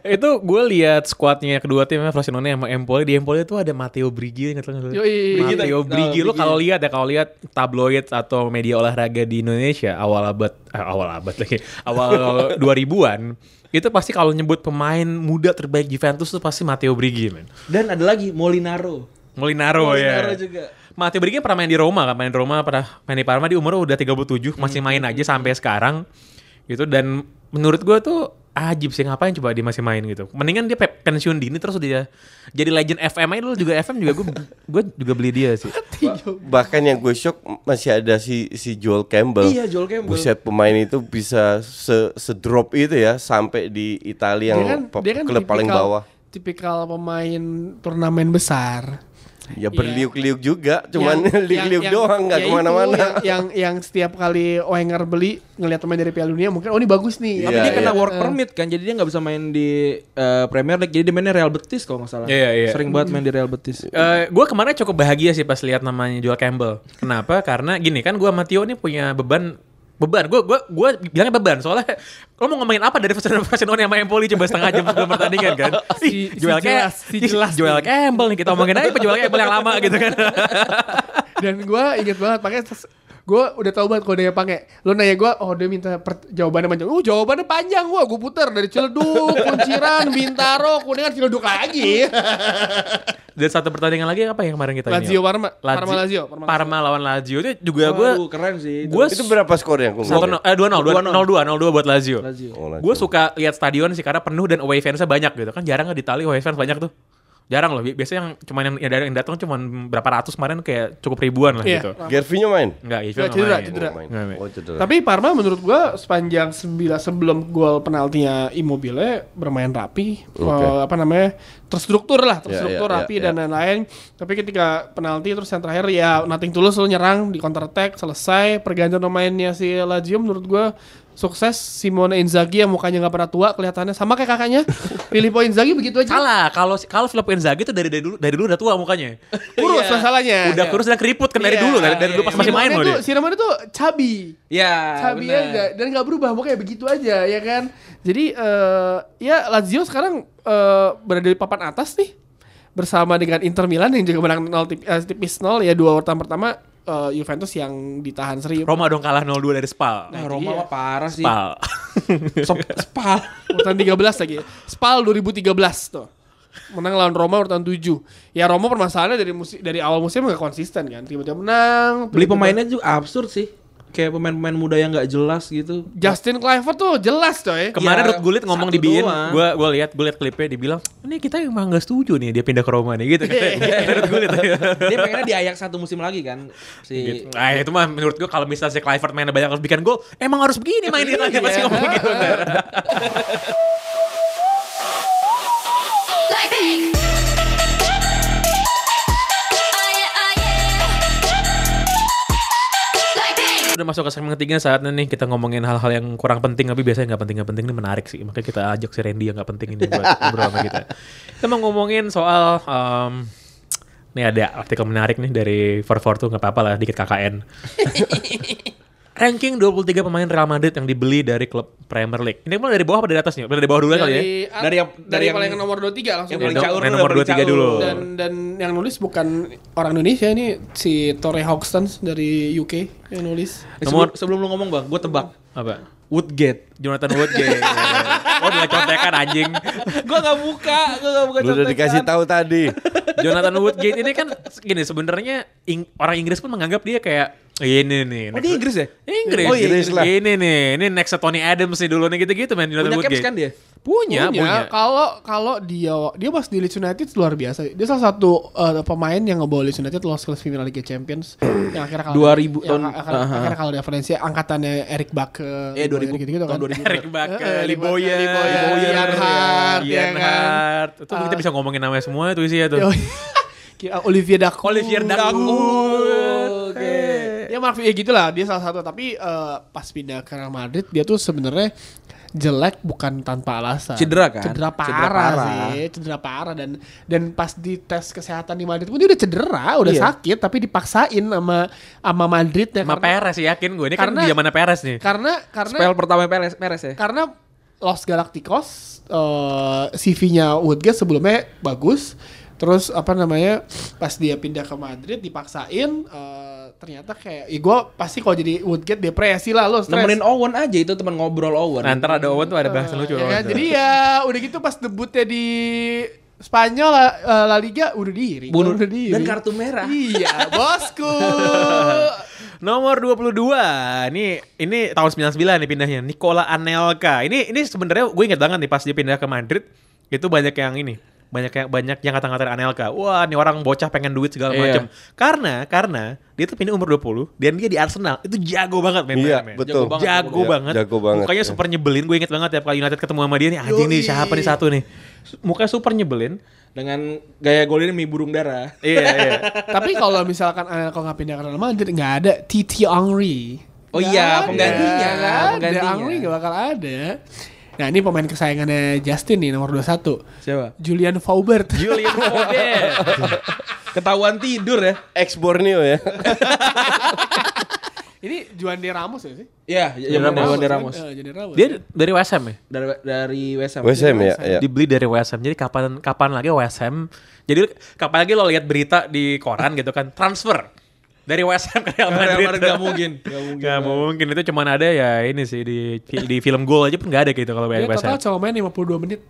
Speaker 1: itu gue lihat squadnya kedua timnya Frosinone sama Empoli di Empoli itu ada Matteo Brigi ingat lo. Matteo
Speaker 4: Brigi,
Speaker 1: Brigi
Speaker 4: oh,
Speaker 1: lo kalau lihat ya kalau lihat tabloid atau media olahraga di Indonesia awal abad eh, awal abad lagi awal 2000-an itu pasti kalau nyebut pemain muda terbaik Juventus tuh pasti Matteo Brigi men.
Speaker 4: Dan ada lagi Molinaro.
Speaker 1: Molinaro,
Speaker 4: Molinaro
Speaker 1: ya.
Speaker 4: juga.
Speaker 1: Matteo Brigi pernah main di Roma kan, main di Roma pernah main di Parma di umur udah 37, masih main aja sampai sekarang. Gitu dan menurut gua tuh ajib sih ngapain coba dia masih main gitu. Mendingan dia pe- pensiun dini terus dia jadi legend FM aja dulu juga FM juga gue gue juga beli dia sih.
Speaker 3: Bahkan yang gue shock masih ada si si Joel Campbell.
Speaker 4: Iya, Joel Campbell.
Speaker 3: Buset pemain itu bisa se sedrop itu ya sampai di Italia yang pe- klub paling
Speaker 2: tipikal-
Speaker 3: bawah.
Speaker 2: Tipikal pemain turnamen besar.
Speaker 3: Ya berliuk-liuk juga, cuman liuk-liuk doang nggak
Speaker 2: ya ke
Speaker 3: mana-mana.
Speaker 2: Yang, yang yang setiap kali Wenger beli ngelihat pemain dari Piala Dunia mungkin oh ini bagus nih.
Speaker 3: Iya,
Speaker 4: Tapi dia kena
Speaker 3: iya.
Speaker 4: work permit kan, jadi dia nggak bisa main di eh, Premier League. Jadi dia mainnya Real Betis kalau nggak salah.
Speaker 1: Iya, iya.
Speaker 4: Sering banget main di Real Betis.
Speaker 1: Eh gue kemarin cukup bahagia sih pas lihat namanya Joel Campbell. Kenapa? Karena gini kan gue sama Tio ini punya beban beban. Gue gue gue bilangnya beban. Soalnya lo mau ngomongin apa dari Frosinone Frosinone sama Empoli coba setengah jam sebelum pertandingan kan?
Speaker 2: Si-
Speaker 1: Ih, Joel
Speaker 2: si jelas, si jelas
Speaker 1: Joel
Speaker 2: nih.
Speaker 1: Campbell nih. Kita omongin aja Joel Campbell yang lama gitu kan.
Speaker 2: Dan gue inget banget pakai gue udah tahu banget kalau dia pakai lo nanya gue oh dia minta per- jawabannya panjang uh jawabannya panjang wah gue putar dari Ciledug Kunciran Bintaro Kuningan Ciledug lagi
Speaker 1: dan satu pertandingan lagi apa yang kemarin kita ini?
Speaker 2: Lazio Parma
Speaker 1: Lazio.
Speaker 2: Parma Lazio
Speaker 1: Parma lawan Lazio itu juga gue
Speaker 4: keren sih. itu.
Speaker 1: gue
Speaker 3: Itu berapa skornya? Kung?
Speaker 1: satu nol- eh dua nol dua nol dua nol dua buat Lazio.
Speaker 4: Lazio.
Speaker 3: Oh, Lazio.
Speaker 1: Gue suka lihat stadion sih karena penuh dan away fansnya banyak gitu kan jarang nggak di Itali away fans banyak tuh. Jarang loh. Bi- Biasanya yang cuman yang yang, yang datang cuman berapa ratus kemarin kayak cukup ribuan lah
Speaker 2: Iya.
Speaker 1: gitu.
Speaker 3: Gervinho main?
Speaker 2: Nggak, cedera,
Speaker 1: main.
Speaker 2: cedera.
Speaker 3: Oh, main.
Speaker 1: Nggak main.
Speaker 3: Oh, cedera.
Speaker 2: Tapi Parma menurut gue sepanjang sembilan sebelum gol penaltinya Immobile bermain rapi,
Speaker 3: Oke.
Speaker 2: eh, apa namanya terstruktur lah, terstruktur
Speaker 3: Ya, ya,
Speaker 2: rapi
Speaker 3: ya,
Speaker 2: dan
Speaker 3: ya.
Speaker 2: lain-lain. Tapi ketika penalti terus yang terakhir ya nothing tulus lo nyerang di counter attack selesai pergantian pemainnya si Lazio menurut gue sukses Simone Inzaghi yang mukanya nggak pernah tua kelihatannya sama kayak kakaknya Filippo Inzaghi begitu aja
Speaker 1: Salah, kalau kalau Filippo Inzaghi itu dari dari dulu dari dulu udah tua mukanya.
Speaker 2: kurus
Speaker 4: Iya.
Speaker 2: masalahnya
Speaker 1: Udah kurus dan keriput kan dari
Speaker 2: Iya,
Speaker 1: dulu dari, dari dulu pas masih main loh dia.
Speaker 2: si Simone tuh cabi
Speaker 4: Ya,
Speaker 2: Cabi aja dan nggak berubah pokoknya begitu aja ya kan. Jadi eh ya Lazio sekarang eh, berada di papan atas nih bersama dengan Inter Milan yang juga menang 0 tip- eh, tipis 0 ya dua urutan pertama eh, Juventus yang ditahan seri.
Speaker 1: Roma dong kalah 0-2 dari Spal.
Speaker 4: Nah, Roma mah parah sih.
Speaker 1: Spal.
Speaker 4: Sop- Spal.
Speaker 2: urutan 13 lagi. Spal 2013 tuh. Menang lawan Roma urutan 7. Ya Roma permasalahannya dari musim dari awal musim nggak konsisten kan. Tiba-tiba menang.
Speaker 4: Beli pemainnya juga absurd sih. Kayak pemain-pemain muda yang nggak jelas gitu.
Speaker 2: Justin Kluivert tuh jelas coy.
Speaker 1: Kemarin
Speaker 4: Ya,
Speaker 1: Ruth Gullit ngomong di Bein,
Speaker 4: doang.
Speaker 1: gua gua lihat gua lihat klipnya dibilang, "Ini kita emang nggak setuju nih dia pindah ke Roma nih." gitu. Kata Ruth Gullit.
Speaker 4: Dia pengennya di Ajax satu musim lagi kan. Si
Speaker 1: Gitu. Nah itu mah menurut gua kalau misalnya si Clivert mainnya banyak harus bikin gol, emang harus begini mainin lagi pasti ngomong gitu. Udah masuk ke segmen ketiga saatnya nih kita ngomongin hal-hal yang kurang penting tapi biasanya nggak penting nggak penting ini menarik sih makanya kita ajak si Randy yang nggak penting ini buat ngobrol sama kita. Kita mau ngomongin soal um, nih ada artikel menarik nih dari 44 tuh nggak apa-apa lah dikit KKN. Ranking 23 pemain Real Madrid yang dibeli dari klub Premier League. Ini mulai dari bawah apa dari atas nih? Dari bawah dulu kali ya?
Speaker 2: Dari,
Speaker 4: Dari yang-
Speaker 2: dari,
Speaker 4: dari yang-
Speaker 2: paling nomor 23 langsung.
Speaker 4: yang
Speaker 2: dari
Speaker 4: paling
Speaker 1: Yang
Speaker 4: caur
Speaker 1: yang
Speaker 4: dulu,
Speaker 1: nomor
Speaker 4: paling
Speaker 1: 23
Speaker 4: caur.
Speaker 1: dulu.
Speaker 2: dan dan yang nulis bukan orang Indonesia ini si Torre Hoxton dari UK yang nulis.
Speaker 4: Eh, sebelum, sebelum lu ngomong bang, gue tebak.
Speaker 1: Apa?
Speaker 4: Woodgate.
Speaker 1: Jonathan Woodgate. oh, udah contekan anjing.
Speaker 4: gue gak buka, gue gak buka
Speaker 3: Lu udah dikasih tahu tadi.
Speaker 1: Jonathan Woodgate ini kan gini sebenarnya Ing- orang Inggris pun menganggap dia kayak ini nih.
Speaker 4: Oh dia Inggris ya?
Speaker 1: Inggris.
Speaker 4: Oh, iya,
Speaker 3: Inggris lah.
Speaker 1: Ini nih, ini next Tony Adams nih dulu nih gitu-gitu main Jonathan
Speaker 4: Punya caps kan dia?
Speaker 1: Punya, punya.
Speaker 2: Kalau kalau dia dia pas di Leeds United luar biasa. Dia salah satu eh, pemain yang ngebawa Leeds United lolos ke final Liga Champions yang akhirnya kalah
Speaker 4: 2000
Speaker 2: yang
Speaker 4: tahun-
Speaker 2: akhirnya,
Speaker 4: aha.
Speaker 2: akhirnya kalah di Valencia angkatannya Eric Bakke
Speaker 4: Eh, 2000
Speaker 2: gitu-gitu kan.
Speaker 4: tahun 2000.
Speaker 1: Eric Bakke, Liboya,
Speaker 2: Liboya, Ian Hart, ya
Speaker 1: Ian
Speaker 2: kan.
Speaker 1: Hart. Itu kita bisa ngomongin namanya semua tuh isinya tuh.
Speaker 2: Yo, Ki- Olivier Dacour.
Speaker 1: Olivier Dacour.
Speaker 2: Oke. Ya Mark ya gitulah dia salah satu tapi eh, pas pindah ke Real Madrid dia tuh sebenarnya jelek bukan tanpa alasan.
Speaker 4: Cedera kan?
Speaker 2: Cedera parah,
Speaker 4: Cedera parah.
Speaker 2: sih, cedera parah dan dan pas di tes kesehatan di Madrid pun dia udah cedera, udah
Speaker 4: Iya.
Speaker 2: sakit tapi dipaksain sama sama Madrid ya
Speaker 1: Sama Perez yakin gue. Ini kan
Speaker 2: Karena-
Speaker 1: di zamannya Perez nih.
Speaker 2: karena karena
Speaker 4: Spell pertama Perez, Perez ya.
Speaker 2: karena Los Galacticos eh, CV-nya Woodgate sebelumnya bagus. Terus apa namanya pas dia pindah ke Madrid dipaksain eh, ternyata kayak ya gue pasti kalau jadi Woodgate depresi lah lo stres.
Speaker 4: Nemenin Owen aja itu teman ngobrol Owen.
Speaker 1: Nah, ntar ada Owen tuh ada bahasan lucu.
Speaker 2: Ya kan? Jadi ya udah gitu pas debutnya di Spanyol La, eh, La Liga udah diri.
Speaker 4: Bunuh-
Speaker 2: udah diri.
Speaker 4: dan kartu merah.
Speaker 2: Iya, bosku.
Speaker 1: Nomor 22. Ini ini tahun 99 nih pindahnya. Nicola Anelka. Ini ini sebenarnya gue inget banget nih pas dia pindah ke Madrid itu banyak yang ini banyak yang banyak yang kata-kata Anelka. Wah, ini orang bocah pengen duit segala
Speaker 4: Iya.
Speaker 1: macam. Karena karena dia tuh pindah umur 20 dan dia di Arsenal. Itu jago banget main
Speaker 3: Iya,
Speaker 1: main.
Speaker 3: betul.
Speaker 1: Jago banget. Jago banget.
Speaker 3: jago banget,
Speaker 1: Mukanya
Speaker 3: ya.
Speaker 1: super nyebelin. Gue inget banget tiap kali United ketemu sama dia nih anjing nih siapa nih satu nih. Mukanya super nyebelin.
Speaker 4: Dengan gaya golnya mie burung dara.
Speaker 1: iya, iya.
Speaker 2: Tapi kalau misalkan kalau nggak pindah ke Real Madrid nggak ada Titi Henry.
Speaker 4: Oh
Speaker 2: Nggak
Speaker 4: iya,
Speaker 2: ada.
Speaker 4: penggantinya kan, penggantinya.
Speaker 2: Henry nggak bakal ada. Nah ini pemain kesayangannya Justin nih nomor 21
Speaker 4: Siapa?
Speaker 2: Julian Faubert.
Speaker 1: Julian Foden.
Speaker 4: Ketahuan tidur ya.
Speaker 3: Ex Borneo ya.
Speaker 2: ini Juan de Ramos ya sih?
Speaker 4: Iya,
Speaker 1: Juan
Speaker 4: zaman
Speaker 1: Ramos.
Speaker 4: Juan de Ramos.
Speaker 2: Eh, Juan de Ramos.
Speaker 1: dia dari West Ham ya?
Speaker 4: Dari dari West Ham.
Speaker 3: West Ham ya, ya.
Speaker 1: dibeli dari West Ham. Jadi kapan kapan lagi West Ham? Jadi kapan lagi lo lihat berita di koran gitu kan transfer dari West Ham ke Real
Speaker 4: Real
Speaker 1: Madrid?
Speaker 4: Madrid nggak mungkin, nggak mungkin.
Speaker 1: Nggak mungkin itu cuman ada ya ini sih di di film Goal aja pun nggak ada gitu kalau
Speaker 2: Dia
Speaker 1: West
Speaker 2: total
Speaker 1: Ham.
Speaker 2: cuma main 52 menit.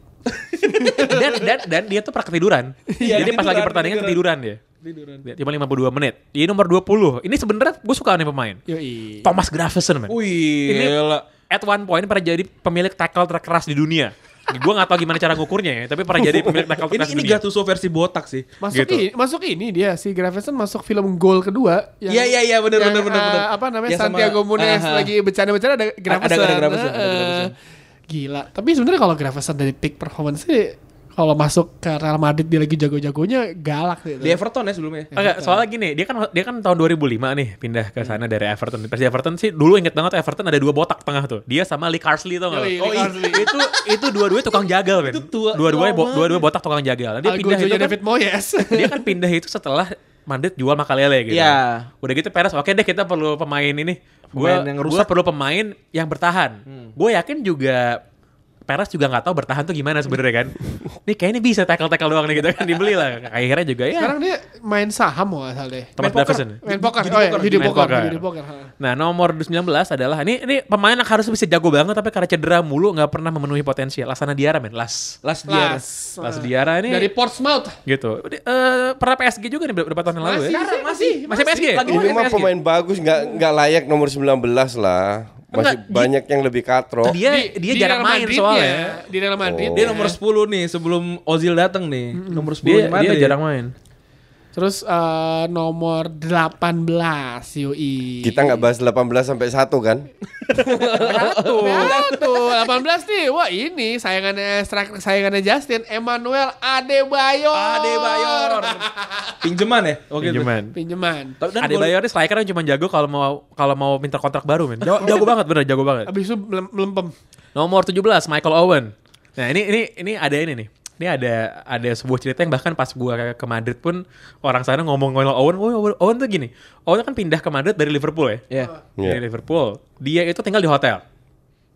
Speaker 1: dan, dan dan dia tuh pernah ketiduran.
Speaker 4: Iya,
Speaker 1: Jadi pas lagi pertandingan
Speaker 4: ketiduran.
Speaker 1: ketiduran dia.
Speaker 4: Tiduran.
Speaker 1: Dia Cuma 52 menit. Ini nomor 20. Ini sebenarnya gue suka nih pemain.
Speaker 2: Yoi.
Speaker 1: Thomas Gravesen man.
Speaker 4: Wih,
Speaker 1: Ini
Speaker 4: gila.
Speaker 1: at one point pernah jadi pemilik tackle terkeras di dunia. Gue gak tahu gimana cara ngukurnya ya, tapi pernah jadi pemilik tackle
Speaker 4: Ini ini
Speaker 1: dunia.
Speaker 4: Gattuso versi botak sih.
Speaker 2: Masuk
Speaker 1: Gitu.
Speaker 2: ini, masuk ini dia si Gravenson masuk film gol kedua. yang-
Speaker 4: Iya, iya, iya, bener,
Speaker 2: yang,
Speaker 4: bener, bener,
Speaker 2: eh,
Speaker 4: bener.
Speaker 2: Apa namanya
Speaker 4: sama-
Speaker 2: Santiago Munez
Speaker 4: Aha.
Speaker 2: lagi bercanda-bercanda ada Gravenson.
Speaker 4: ada Gravenson, ada
Speaker 2: Eh. Gila. Tapi sebenarnya kalau Gravenson dari peak performance sih kalau masuk ke Real Madrid dia lagi jago-jagonya galak sih.
Speaker 4: Di Everton ya sebelumnya.
Speaker 1: Enggak, soalnya gini, dia kan dia kan tahun 2005 nih pindah ke sana dari Everton. Pas di Everton sih dulu inget banget Everton ada dua botak tengah tuh. Dia sama Lee Carsley tuh enggak?
Speaker 2: Lee
Speaker 1: Oh, iya.
Speaker 2: Carsley.
Speaker 1: itu itu dua-duanya tukang jagal, men. Dua-duanya bo- dua-dua botak tukang jagal. Dia pindah itu kan,
Speaker 2: David Moyes.
Speaker 1: dia kan pindah itu setelah Madrid jual Makalele gitu.
Speaker 4: Iya.
Speaker 1: Udah gitu Perez, oke deh kita perlu pemain ini.
Speaker 4: Rusak.
Speaker 1: perlu pemain yang bertahan. Gue yakin juga Perez juga nggak tahu bertahan tuh gimana sebenarnya kan. Nih kayaknya bisa tackle-tackle doang nih gitu kan dibeli lah. Akhirnya juga ya.
Speaker 2: Sekarang dia main saham mau asal deh.
Speaker 1: Thomas
Speaker 4: main poker.
Speaker 1: Davidson.
Speaker 2: Main poker.
Speaker 4: Judi
Speaker 2: Oh iya,
Speaker 4: poker,
Speaker 2: judi
Speaker 1: main
Speaker 2: poker,
Speaker 1: poker.
Speaker 2: judi poker. ha.
Speaker 1: Nah nomor 19 adalah ini ini pemain yang harus bisa jago banget tapi karena cedera mulu nggak pernah memenuhi potensial. Lasana Diarra men, Las.
Speaker 4: Last dia.
Speaker 2: Las.
Speaker 1: Las Diarra ini
Speaker 2: Dari Portsmouth.
Speaker 1: gitu. Eh, pernah PSG juga nih ber- beberapa tahun yang lalu ya.
Speaker 2: Masih, masih,
Speaker 1: Masih PSG.
Speaker 4: Lagi
Speaker 3: Ini mah pemain bagus, nggak nggak layak nomor 19 lah. Masih
Speaker 1: Enggak, di-
Speaker 3: banyak yang lebih katro.
Speaker 1: Dia
Speaker 2: Di-
Speaker 1: dia
Speaker 2: di
Speaker 1: jarang
Speaker 2: Real
Speaker 1: main
Speaker 2: Madrid
Speaker 1: soalnya.
Speaker 2: ya, Di Real Madrid.
Speaker 3: Oh.
Speaker 4: Dia nomor 10 nih sebelum Ozil datang nih. Nomor 10
Speaker 1: Dia,
Speaker 4: di
Speaker 1: dia
Speaker 4: dia?
Speaker 1: jarang main.
Speaker 2: Terus eh, nomor 18 yoi.
Speaker 3: Kita nggak bahas 18 sampai 1 kan?
Speaker 2: Tuh, tuh 18 nih. Wah, ini sayangannya striker sayangannya Justin, Emmanuel Adebayor.
Speaker 4: Adebayor. Pinjeman ya? Oke. tuh.
Speaker 1: Pinjaman.
Speaker 2: Pinjaman.
Speaker 4: Dan
Speaker 1: Ada
Speaker 4: gol-
Speaker 1: Bayor ini striker yang cuma jago kalau mau kalau mau minta kontrak baru men. Jago, jago banget bener jago banget.
Speaker 2: Habis itu melem- melempem.
Speaker 1: Nomor 17 Michael Owen. Nah, ini ini ini ada ini nih. Ini ada ada sebuah cerita yang bahkan pas gua ke- Madrid pun orang sana ngomong ngomong Owen, "Woi, Owen, Owen tuh gini. Owen kan pindah ke Madrid dari Liverpool ya.
Speaker 4: Iya.
Speaker 3: Iya.
Speaker 1: Dari Liverpool. Dia itu tinggal di hotel.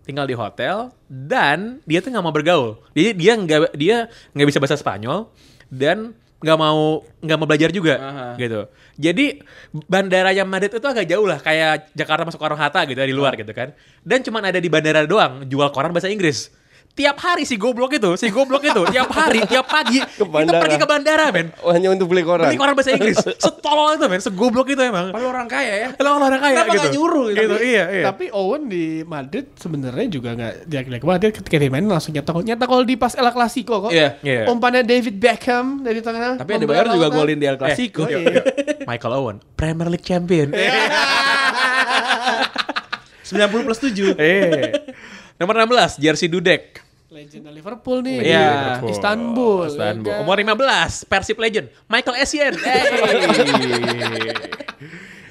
Speaker 1: Tinggal di hotel dan dia tuh nggak mau bergaul. Dia dia nggak dia nggak bisa bahasa Spanyol dan nggak mau nggak mau belajar juga
Speaker 4: Aha.
Speaker 1: gitu. Jadi bandaranya Madrid itu agak jauh lah kayak Jakarta masuk Soekarno Hatta gitu di luar gitu kan. Dan cuma ada di bandara doang jual koran bahasa Inggris. Tiap hari si goblok itu, si goblok itu tiap hari, tiap pagi itu
Speaker 3: bandara.
Speaker 1: pergi ke bandara, men.
Speaker 3: Oh, hanya untuk beli koran.
Speaker 1: Beli koran bahasa Inggris. Setolol itu, men. Segoblok itu emang.
Speaker 4: Padahal orang kaya ya.
Speaker 1: Kalau orang kaya
Speaker 4: Kenapa
Speaker 1: gitu.
Speaker 4: nggak nyuruh gitu?
Speaker 1: gitu. Iya, iya.
Speaker 2: Tapi Owen di Madrid sebenarnya juga nggak jelek-jelek banget. Dia ketika dia main langsung nyetak nyetak gol di pas El Clasico kok.
Speaker 4: Iya.
Speaker 1: Iya.
Speaker 2: Umpannya David Beckham dari tengah.
Speaker 4: Tapi ada Bayor juga golin di El Clasico.
Speaker 1: Eh, iya, iya. Michael Owen, Premier League champion.
Speaker 4: 90 plus 7.
Speaker 1: Eh. Nomor 16, Jersey Dudek.
Speaker 2: Legend Liverpool nih.
Speaker 1: Iya.
Speaker 2: di
Speaker 1: Liverpool.
Speaker 2: Istanbul.
Speaker 1: Istanbul.
Speaker 2: ya kan?
Speaker 1: Umur 15, Persib Legend, Michael Essien. Hey.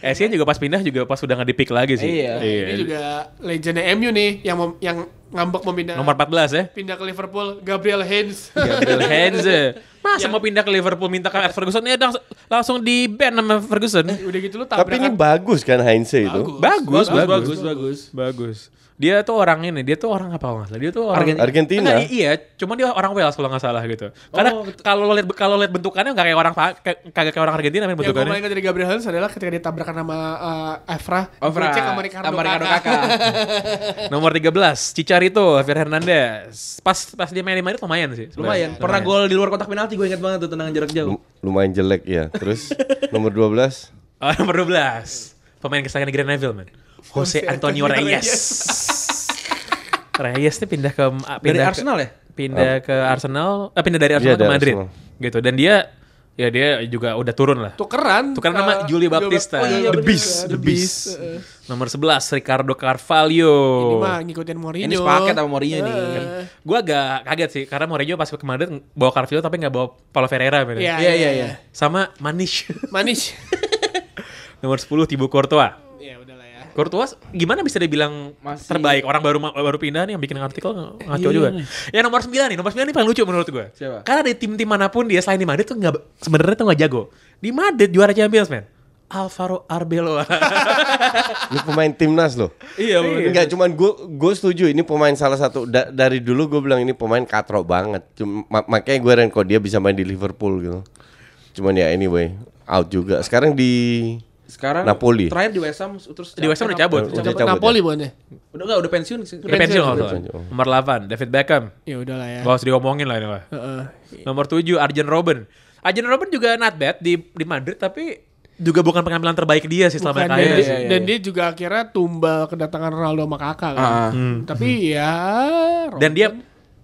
Speaker 1: Essien juga pas pindah juga pas udah nggak di pick lagi sih.
Speaker 4: Iya.
Speaker 2: Ini juga legendnya MU nih yang mem- yang ngambek mau pindah
Speaker 1: Nomor 14 ya.
Speaker 2: pindah ke Liverpool Gabriel Heinz.
Speaker 1: Gabriel Henze. Masa mau pindah ke Liverpool minta ke Alex Ferguson ya dang- langsung di ban sama Ferguson.
Speaker 2: Udah gitu lu
Speaker 3: Tapi ini bagus kan Heinze itu.
Speaker 1: Bagus,
Speaker 4: Bagus, bagus, bagus.
Speaker 1: Bagus. Dia tuh orang ini, dia tuh orang apa kalau nggak salah? Dia tuh orang
Speaker 4: Argen-
Speaker 3: Argentina.
Speaker 1: Enggak, iya, cuma dia orang Wales kalau nggak salah gitu. Karena
Speaker 4: Oh,
Speaker 1: kalau lihat kalau lihat bentukannya nggak kayak orang kayak- kagak kayak orang Argentina main
Speaker 2: Yang gue
Speaker 1: bentukannya.
Speaker 2: main dari Gabriel Heinz adalah ketika ditabrakan sama uh, Evra,
Speaker 4: Ovra.
Speaker 2: Gocek sama Ricardo,
Speaker 4: Sama Ricardo
Speaker 2: Kakak.
Speaker 4: Kakak.
Speaker 1: Nomor 13, Chicharito, Javier Hernandez. Pas pas dia main di Madrid lumayan sih.
Speaker 4: Lumayan.
Speaker 1: sebenarnya.
Speaker 4: Pernah gol di luar kotak penalti gue ingat banget tuh tendangan jarak jauh.
Speaker 3: Lum- Lumayan jelek ya. Terus nomor 12
Speaker 1: Oh, nomor 12. Pemain kesayangan Grand Neville, man. Jose Antonio Reyes. Reyes nih pindah ke pindah
Speaker 4: Dari
Speaker 1: ke-
Speaker 4: Arsenal ya?
Speaker 1: Pindah ke Arsenal, eh pindah dari Arsenal
Speaker 3: Iya,
Speaker 1: ke
Speaker 3: dari
Speaker 1: Madrid.
Speaker 3: Arsenal.
Speaker 1: Gitu. Dan dia ya dia juga udah turun lah.
Speaker 2: Tukeran.
Speaker 1: Tukeran
Speaker 2: ke-
Speaker 1: nama Julio Baptista.
Speaker 2: Oh iya,
Speaker 1: The
Speaker 2: bener.
Speaker 1: Beast,
Speaker 2: The
Speaker 1: The Beast.
Speaker 2: Beast. Heeh.
Speaker 1: Nomor 11 Ricardo Carvalho.
Speaker 2: Ini mah ngikutin Mourinho.
Speaker 4: Ini sepaket sama Mourinho nih.
Speaker 2: Eh,
Speaker 1: Gue agak kaget sih karena Mourinho pas ke Madrid bawa Carvalho tapi nggak bawa Paulo Ferreira men.
Speaker 2: Iya,
Speaker 4: Iya, iya, iya.
Speaker 1: Sama Manish.
Speaker 2: Manis.
Speaker 1: Nomor 10 Thibaut Courtois. Courtois gimana bisa dibilang
Speaker 4: Masih-
Speaker 1: terbaik orang baru baru pindah nih yang bikin artikel ngaco juga. Ya nomor 9 nih, nomor 9 nih paling lucu menurut gue.
Speaker 4: Siapa?
Speaker 1: Karena di tim-tim mana pun dia selain di Madrid tuh nggak sebenarnya tuh nggak jago. Di Madrid juara Champions man. Alvaro Arbeloa.
Speaker 3: Ini pemain timnas loh.
Speaker 1: iya,
Speaker 3: Enggak, cuman gue gue setuju ini pemain salah satu da- dari dulu gue bilang ini pemain katro banget. Cuma ma- makanya gue kok dia bisa main di Liverpool gitu. Cuman ya anyway out juga. Sekarang di
Speaker 4: Sekarang
Speaker 3: Napoli.
Speaker 4: Terakhir di West Ham terus
Speaker 1: Di West Ham udah cabut.
Speaker 3: Udah
Speaker 2: Cabut
Speaker 3: cabut
Speaker 2: Napoli
Speaker 3: ya?
Speaker 2: bukan ya?
Speaker 4: Udah enggak udah pensiun sih.
Speaker 1: Udah pensiun salah.
Speaker 3: pensiun.
Speaker 1: Nomor 8 David Beckham.
Speaker 2: Ya udahlah ya.
Speaker 1: Gak usah diomongin lah ini lah.
Speaker 2: Heeh.
Speaker 1: Nomor 7 Arjen Robben. Arjen Robben juga not bad di di Madrid tapi juga bukan pengambilan terbaik dia sih selama karirnya
Speaker 2: dan,
Speaker 4: iya, iya,
Speaker 2: dan
Speaker 4: iya.
Speaker 2: dia juga akhirnya tumbal kedatangan Ronaldo sama kakak kan.
Speaker 4: Ah.
Speaker 2: Tapi ya
Speaker 1: Dan dia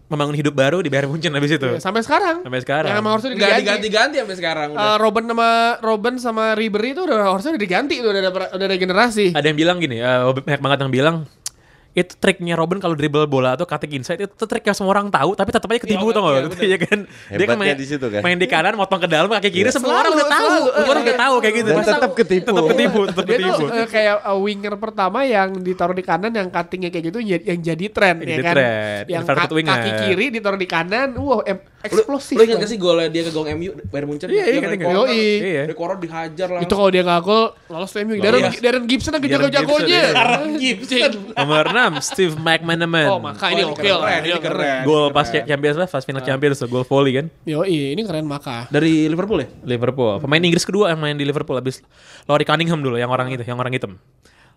Speaker 1: membangun hidup baru di Bayern Munchen habis itu.
Speaker 2: ya, sampai sekarang.
Speaker 1: Sampai sekarang.
Speaker 2: Yang emang harusnya
Speaker 4: Enggak
Speaker 2: diganti.
Speaker 4: diganti-ganti sampai sekarang
Speaker 2: Eh,
Speaker 4: udah.
Speaker 2: Robin sama Robin sama Ribery itu udah harusnya udah diganti tuh udah ada udah ada generasi.
Speaker 1: Ada yang bilang gini, eh, banyak banget yang bilang itu triknya Robin kalau dribble bola atau cutting inside itu trik yang semua orang tahu tapi tetap aja ketipu
Speaker 4: Iya,
Speaker 1: tau
Speaker 4: iya,
Speaker 1: gak?
Speaker 4: bener.
Speaker 1: Iya kan? Dia kan
Speaker 3: Hebatnya
Speaker 1: main
Speaker 3: di situ kan?
Speaker 1: Main di kanan, motong ke dalam, kaki kiri,
Speaker 3: Iya.
Speaker 1: semua orang udah tahu. Semua orang udah tahu kayak gitu.
Speaker 3: Dan tetap ketipu.
Speaker 1: Tetap ketipu, tetap
Speaker 2: Dia
Speaker 1: ketipu.
Speaker 2: tuh eh, kayak uh, winger pertama yang ditaruh di kanan yang cuttingnya kayak gitu ya- yang jadi tren
Speaker 1: Yang
Speaker 2: ya kan. Yang
Speaker 1: inverted
Speaker 2: ka-
Speaker 1: winger.
Speaker 2: kaki kiri ditaruh di kanan, wow em-
Speaker 4: Lu,
Speaker 2: eksplosif.
Speaker 4: lu ingat gak sih golnya dia ke gong MU Bayern Munchen?
Speaker 1: Iya, iya,
Speaker 4: Yang.
Speaker 2: Yoi.
Speaker 1: Iya.
Speaker 4: Dihajar lah.
Speaker 2: Itu kalau dia nggak gol lolos ke MU. Darren,
Speaker 1: Lolos.
Speaker 2: Darren Gibson lagi
Speaker 1: Darren
Speaker 2: jago-jagonya.
Speaker 1: Gibson, iya. Nomor 6 Steve McManaman.
Speaker 2: Oh, maka ini
Speaker 4: Oh,
Speaker 2: oke
Speaker 4: keren,
Speaker 2: lah.
Speaker 4: ini keren.
Speaker 1: Gol pas Champions lah, pas final Champions tuh, gol volley kan.
Speaker 2: Yo, ini keren maka.
Speaker 4: Dari Liverpool ya?
Speaker 1: Liverpool. Pemain Inggris kedua yang main di Liverpool habis Laurie Cunningham dulu yang orang itu, yang orang hitam.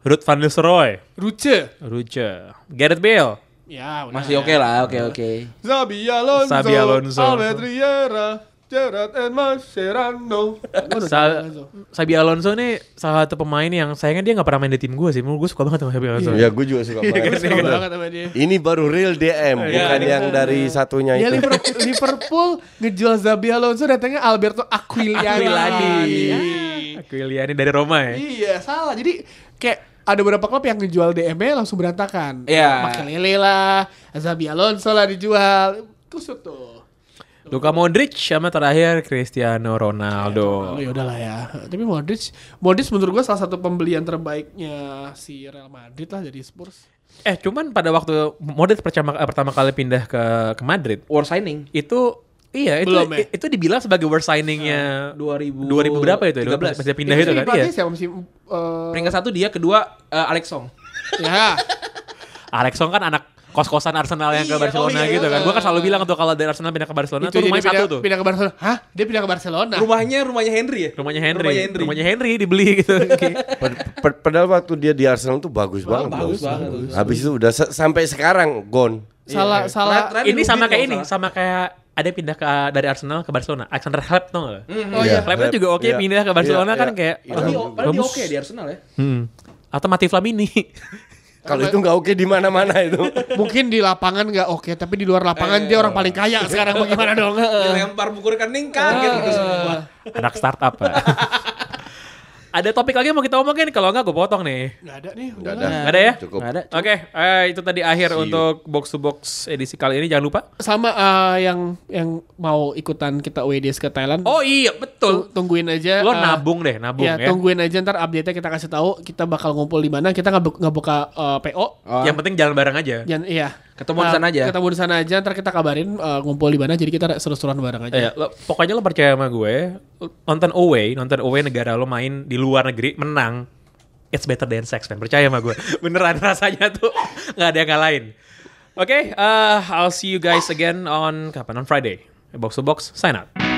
Speaker 1: Ruth van Nistelrooy,
Speaker 2: Ruce.
Speaker 1: Ruce, Gareth Bale,
Speaker 2: Ya, udah.
Speaker 4: Masih oke lah, oke oke.
Speaker 2: Zabi Alonso.
Speaker 1: Xabi Alonso.
Speaker 2: Albert Riera. Gerard and Mascherano.
Speaker 1: Sa Sabi Alonso nih salah satu pemain yang sayangnya dia nggak pernah main di tim gue sih. Menurut gue suka banget sama Sabi Alonso.
Speaker 3: Ya gue juga suka banget.
Speaker 2: Suka banget sama dia.
Speaker 3: Ini baru real DM, bukan yang dari satunya
Speaker 2: Ya
Speaker 3: itu.
Speaker 2: Liverpool, Liverpool ngejual Zabi Alonso datangnya Alberto Aquiliani.
Speaker 1: Aquilani.
Speaker 2: Iya.
Speaker 1: Aquiliani dari Roma ya.
Speaker 2: Iya, salah. Jadi kayak ada beberapa klub yang ngejual DM-nya langsung berantakan.
Speaker 4: Iya.
Speaker 2: Makelele lah, Zabi Alonso lah dijual. Kusut tuh.
Speaker 1: Luka Modric sama terakhir Cristiano Ronaldo.
Speaker 2: Oh, ya udahlah ya. Tapi Modric, Modric menurut gua salah satu pembelian terbaiknya si Real Madrid lah jadi Spurs.
Speaker 1: Eh cuman pada waktu Modric pertama, eh, pertama kali pindah ke ke Madrid
Speaker 4: War signing
Speaker 1: itu iya itu
Speaker 2: Belum, ya?
Speaker 1: itu dibilang sebagai worst signingnya
Speaker 4: 2000
Speaker 1: 2000 berapa itu?
Speaker 4: 13.
Speaker 1: Pas dia pindah itu kan? Iya.
Speaker 2: siapa sih? Eh,
Speaker 4: Peringkat satu dia, kedua eh, Alex Song.
Speaker 2: ya.
Speaker 1: Alex Song kan anak kos-kosan Arsenal yang ke
Speaker 2: Iya,
Speaker 1: Barcelona
Speaker 2: oh iya.
Speaker 1: gitu kan. Gue kan selalu bilang tuh kalau dari Arsenal pindah ke Barcelona
Speaker 2: Itu
Speaker 1: tuh
Speaker 2: jadi
Speaker 1: rumahnya
Speaker 2: pindah,
Speaker 1: satu tuh.
Speaker 2: pindah ke Barcelona. Hah? Dia pindah ke Barcelona.
Speaker 4: Rumahnya rumahnya Henry ya?
Speaker 1: Rumahnya Henry.
Speaker 4: Rumahnya Henry.
Speaker 1: Rumahnya Henry dibeli gitu.
Speaker 3: Pad- pad- Padahal waktu dia di Arsenal tuh bagus banget.
Speaker 4: bagus banget.
Speaker 3: Habis itu udah sa- sampai sekarang gone.
Speaker 2: Salah salah.
Speaker 4: Terakhir
Speaker 1: ini sama kayak ini,
Speaker 4: salah.
Speaker 1: sama kayak ada yang pindah ke dari Arsenal ke Barcelona. Alexander Hleb tau gak?
Speaker 2: Oh
Speaker 3: Iya.
Speaker 2: iya.
Speaker 1: Hleb juga oke
Speaker 3: Iya.
Speaker 1: pindah ke Barcelona
Speaker 3: Iya,
Speaker 1: kan
Speaker 3: iya.
Speaker 1: kayak
Speaker 4: Padahal dia- oke di Arsenal ya.
Speaker 1: Hmm. Atau Mati Flamini.
Speaker 3: Kalau itu nggak oke di mana-mana itu.
Speaker 2: Mungkin di lapangan nggak oke, tapi di luar lapangan dia orang paling kaya sekarang bagaimana dong?
Speaker 4: Dilempar buku rekening kaget gitu semua.
Speaker 1: Anak startup. Ada topik lagi yang mau kita omongin? Kalau enggak gue potong nih.
Speaker 2: Nggak ada nih.
Speaker 3: Nggak
Speaker 2: udah
Speaker 3: ada.
Speaker 1: Nggak ada ya?
Speaker 3: Cukup.
Speaker 4: Nggak ada.
Speaker 1: Oke, eh, itu tadi akhir
Speaker 3: See you.
Speaker 1: untuk box to box edisi kali ini. Jangan lupa.
Speaker 2: Sama eh, yang yang mau ikutan kita WDS ke Thailand.
Speaker 1: Oh iya, betul.
Speaker 2: tung- tungguin aja.
Speaker 1: Lo
Speaker 2: eh,
Speaker 1: nabung deh, nabung
Speaker 2: ya,
Speaker 1: ya.
Speaker 2: tungguin aja ntar update-nya kita kasih tahu kita bakal ngumpul di mana. Kita nggak bu- nggak buka eh, PO.
Speaker 4: Oh,
Speaker 1: Yang penting jalan bareng aja.
Speaker 2: Jangan iya.
Speaker 4: Ketemu di
Speaker 2: Eh,
Speaker 4: sana aja.
Speaker 2: Ketemu di sana aja ntar kita kabarin eh, ngumpul di mana jadi kita seru-seruan bareng aja.
Speaker 1: Eh, lo, pokoknya lo percaya sama gue, nonton away, nonton away negara lo main di luar negeri menang, it's better than sex, man. Percaya sama gue. Beneran rasanya tuh nggak ada yang ngalahin. Oke, eh, I'll see you guys again on kapan? On Friday. Box to box, sign out.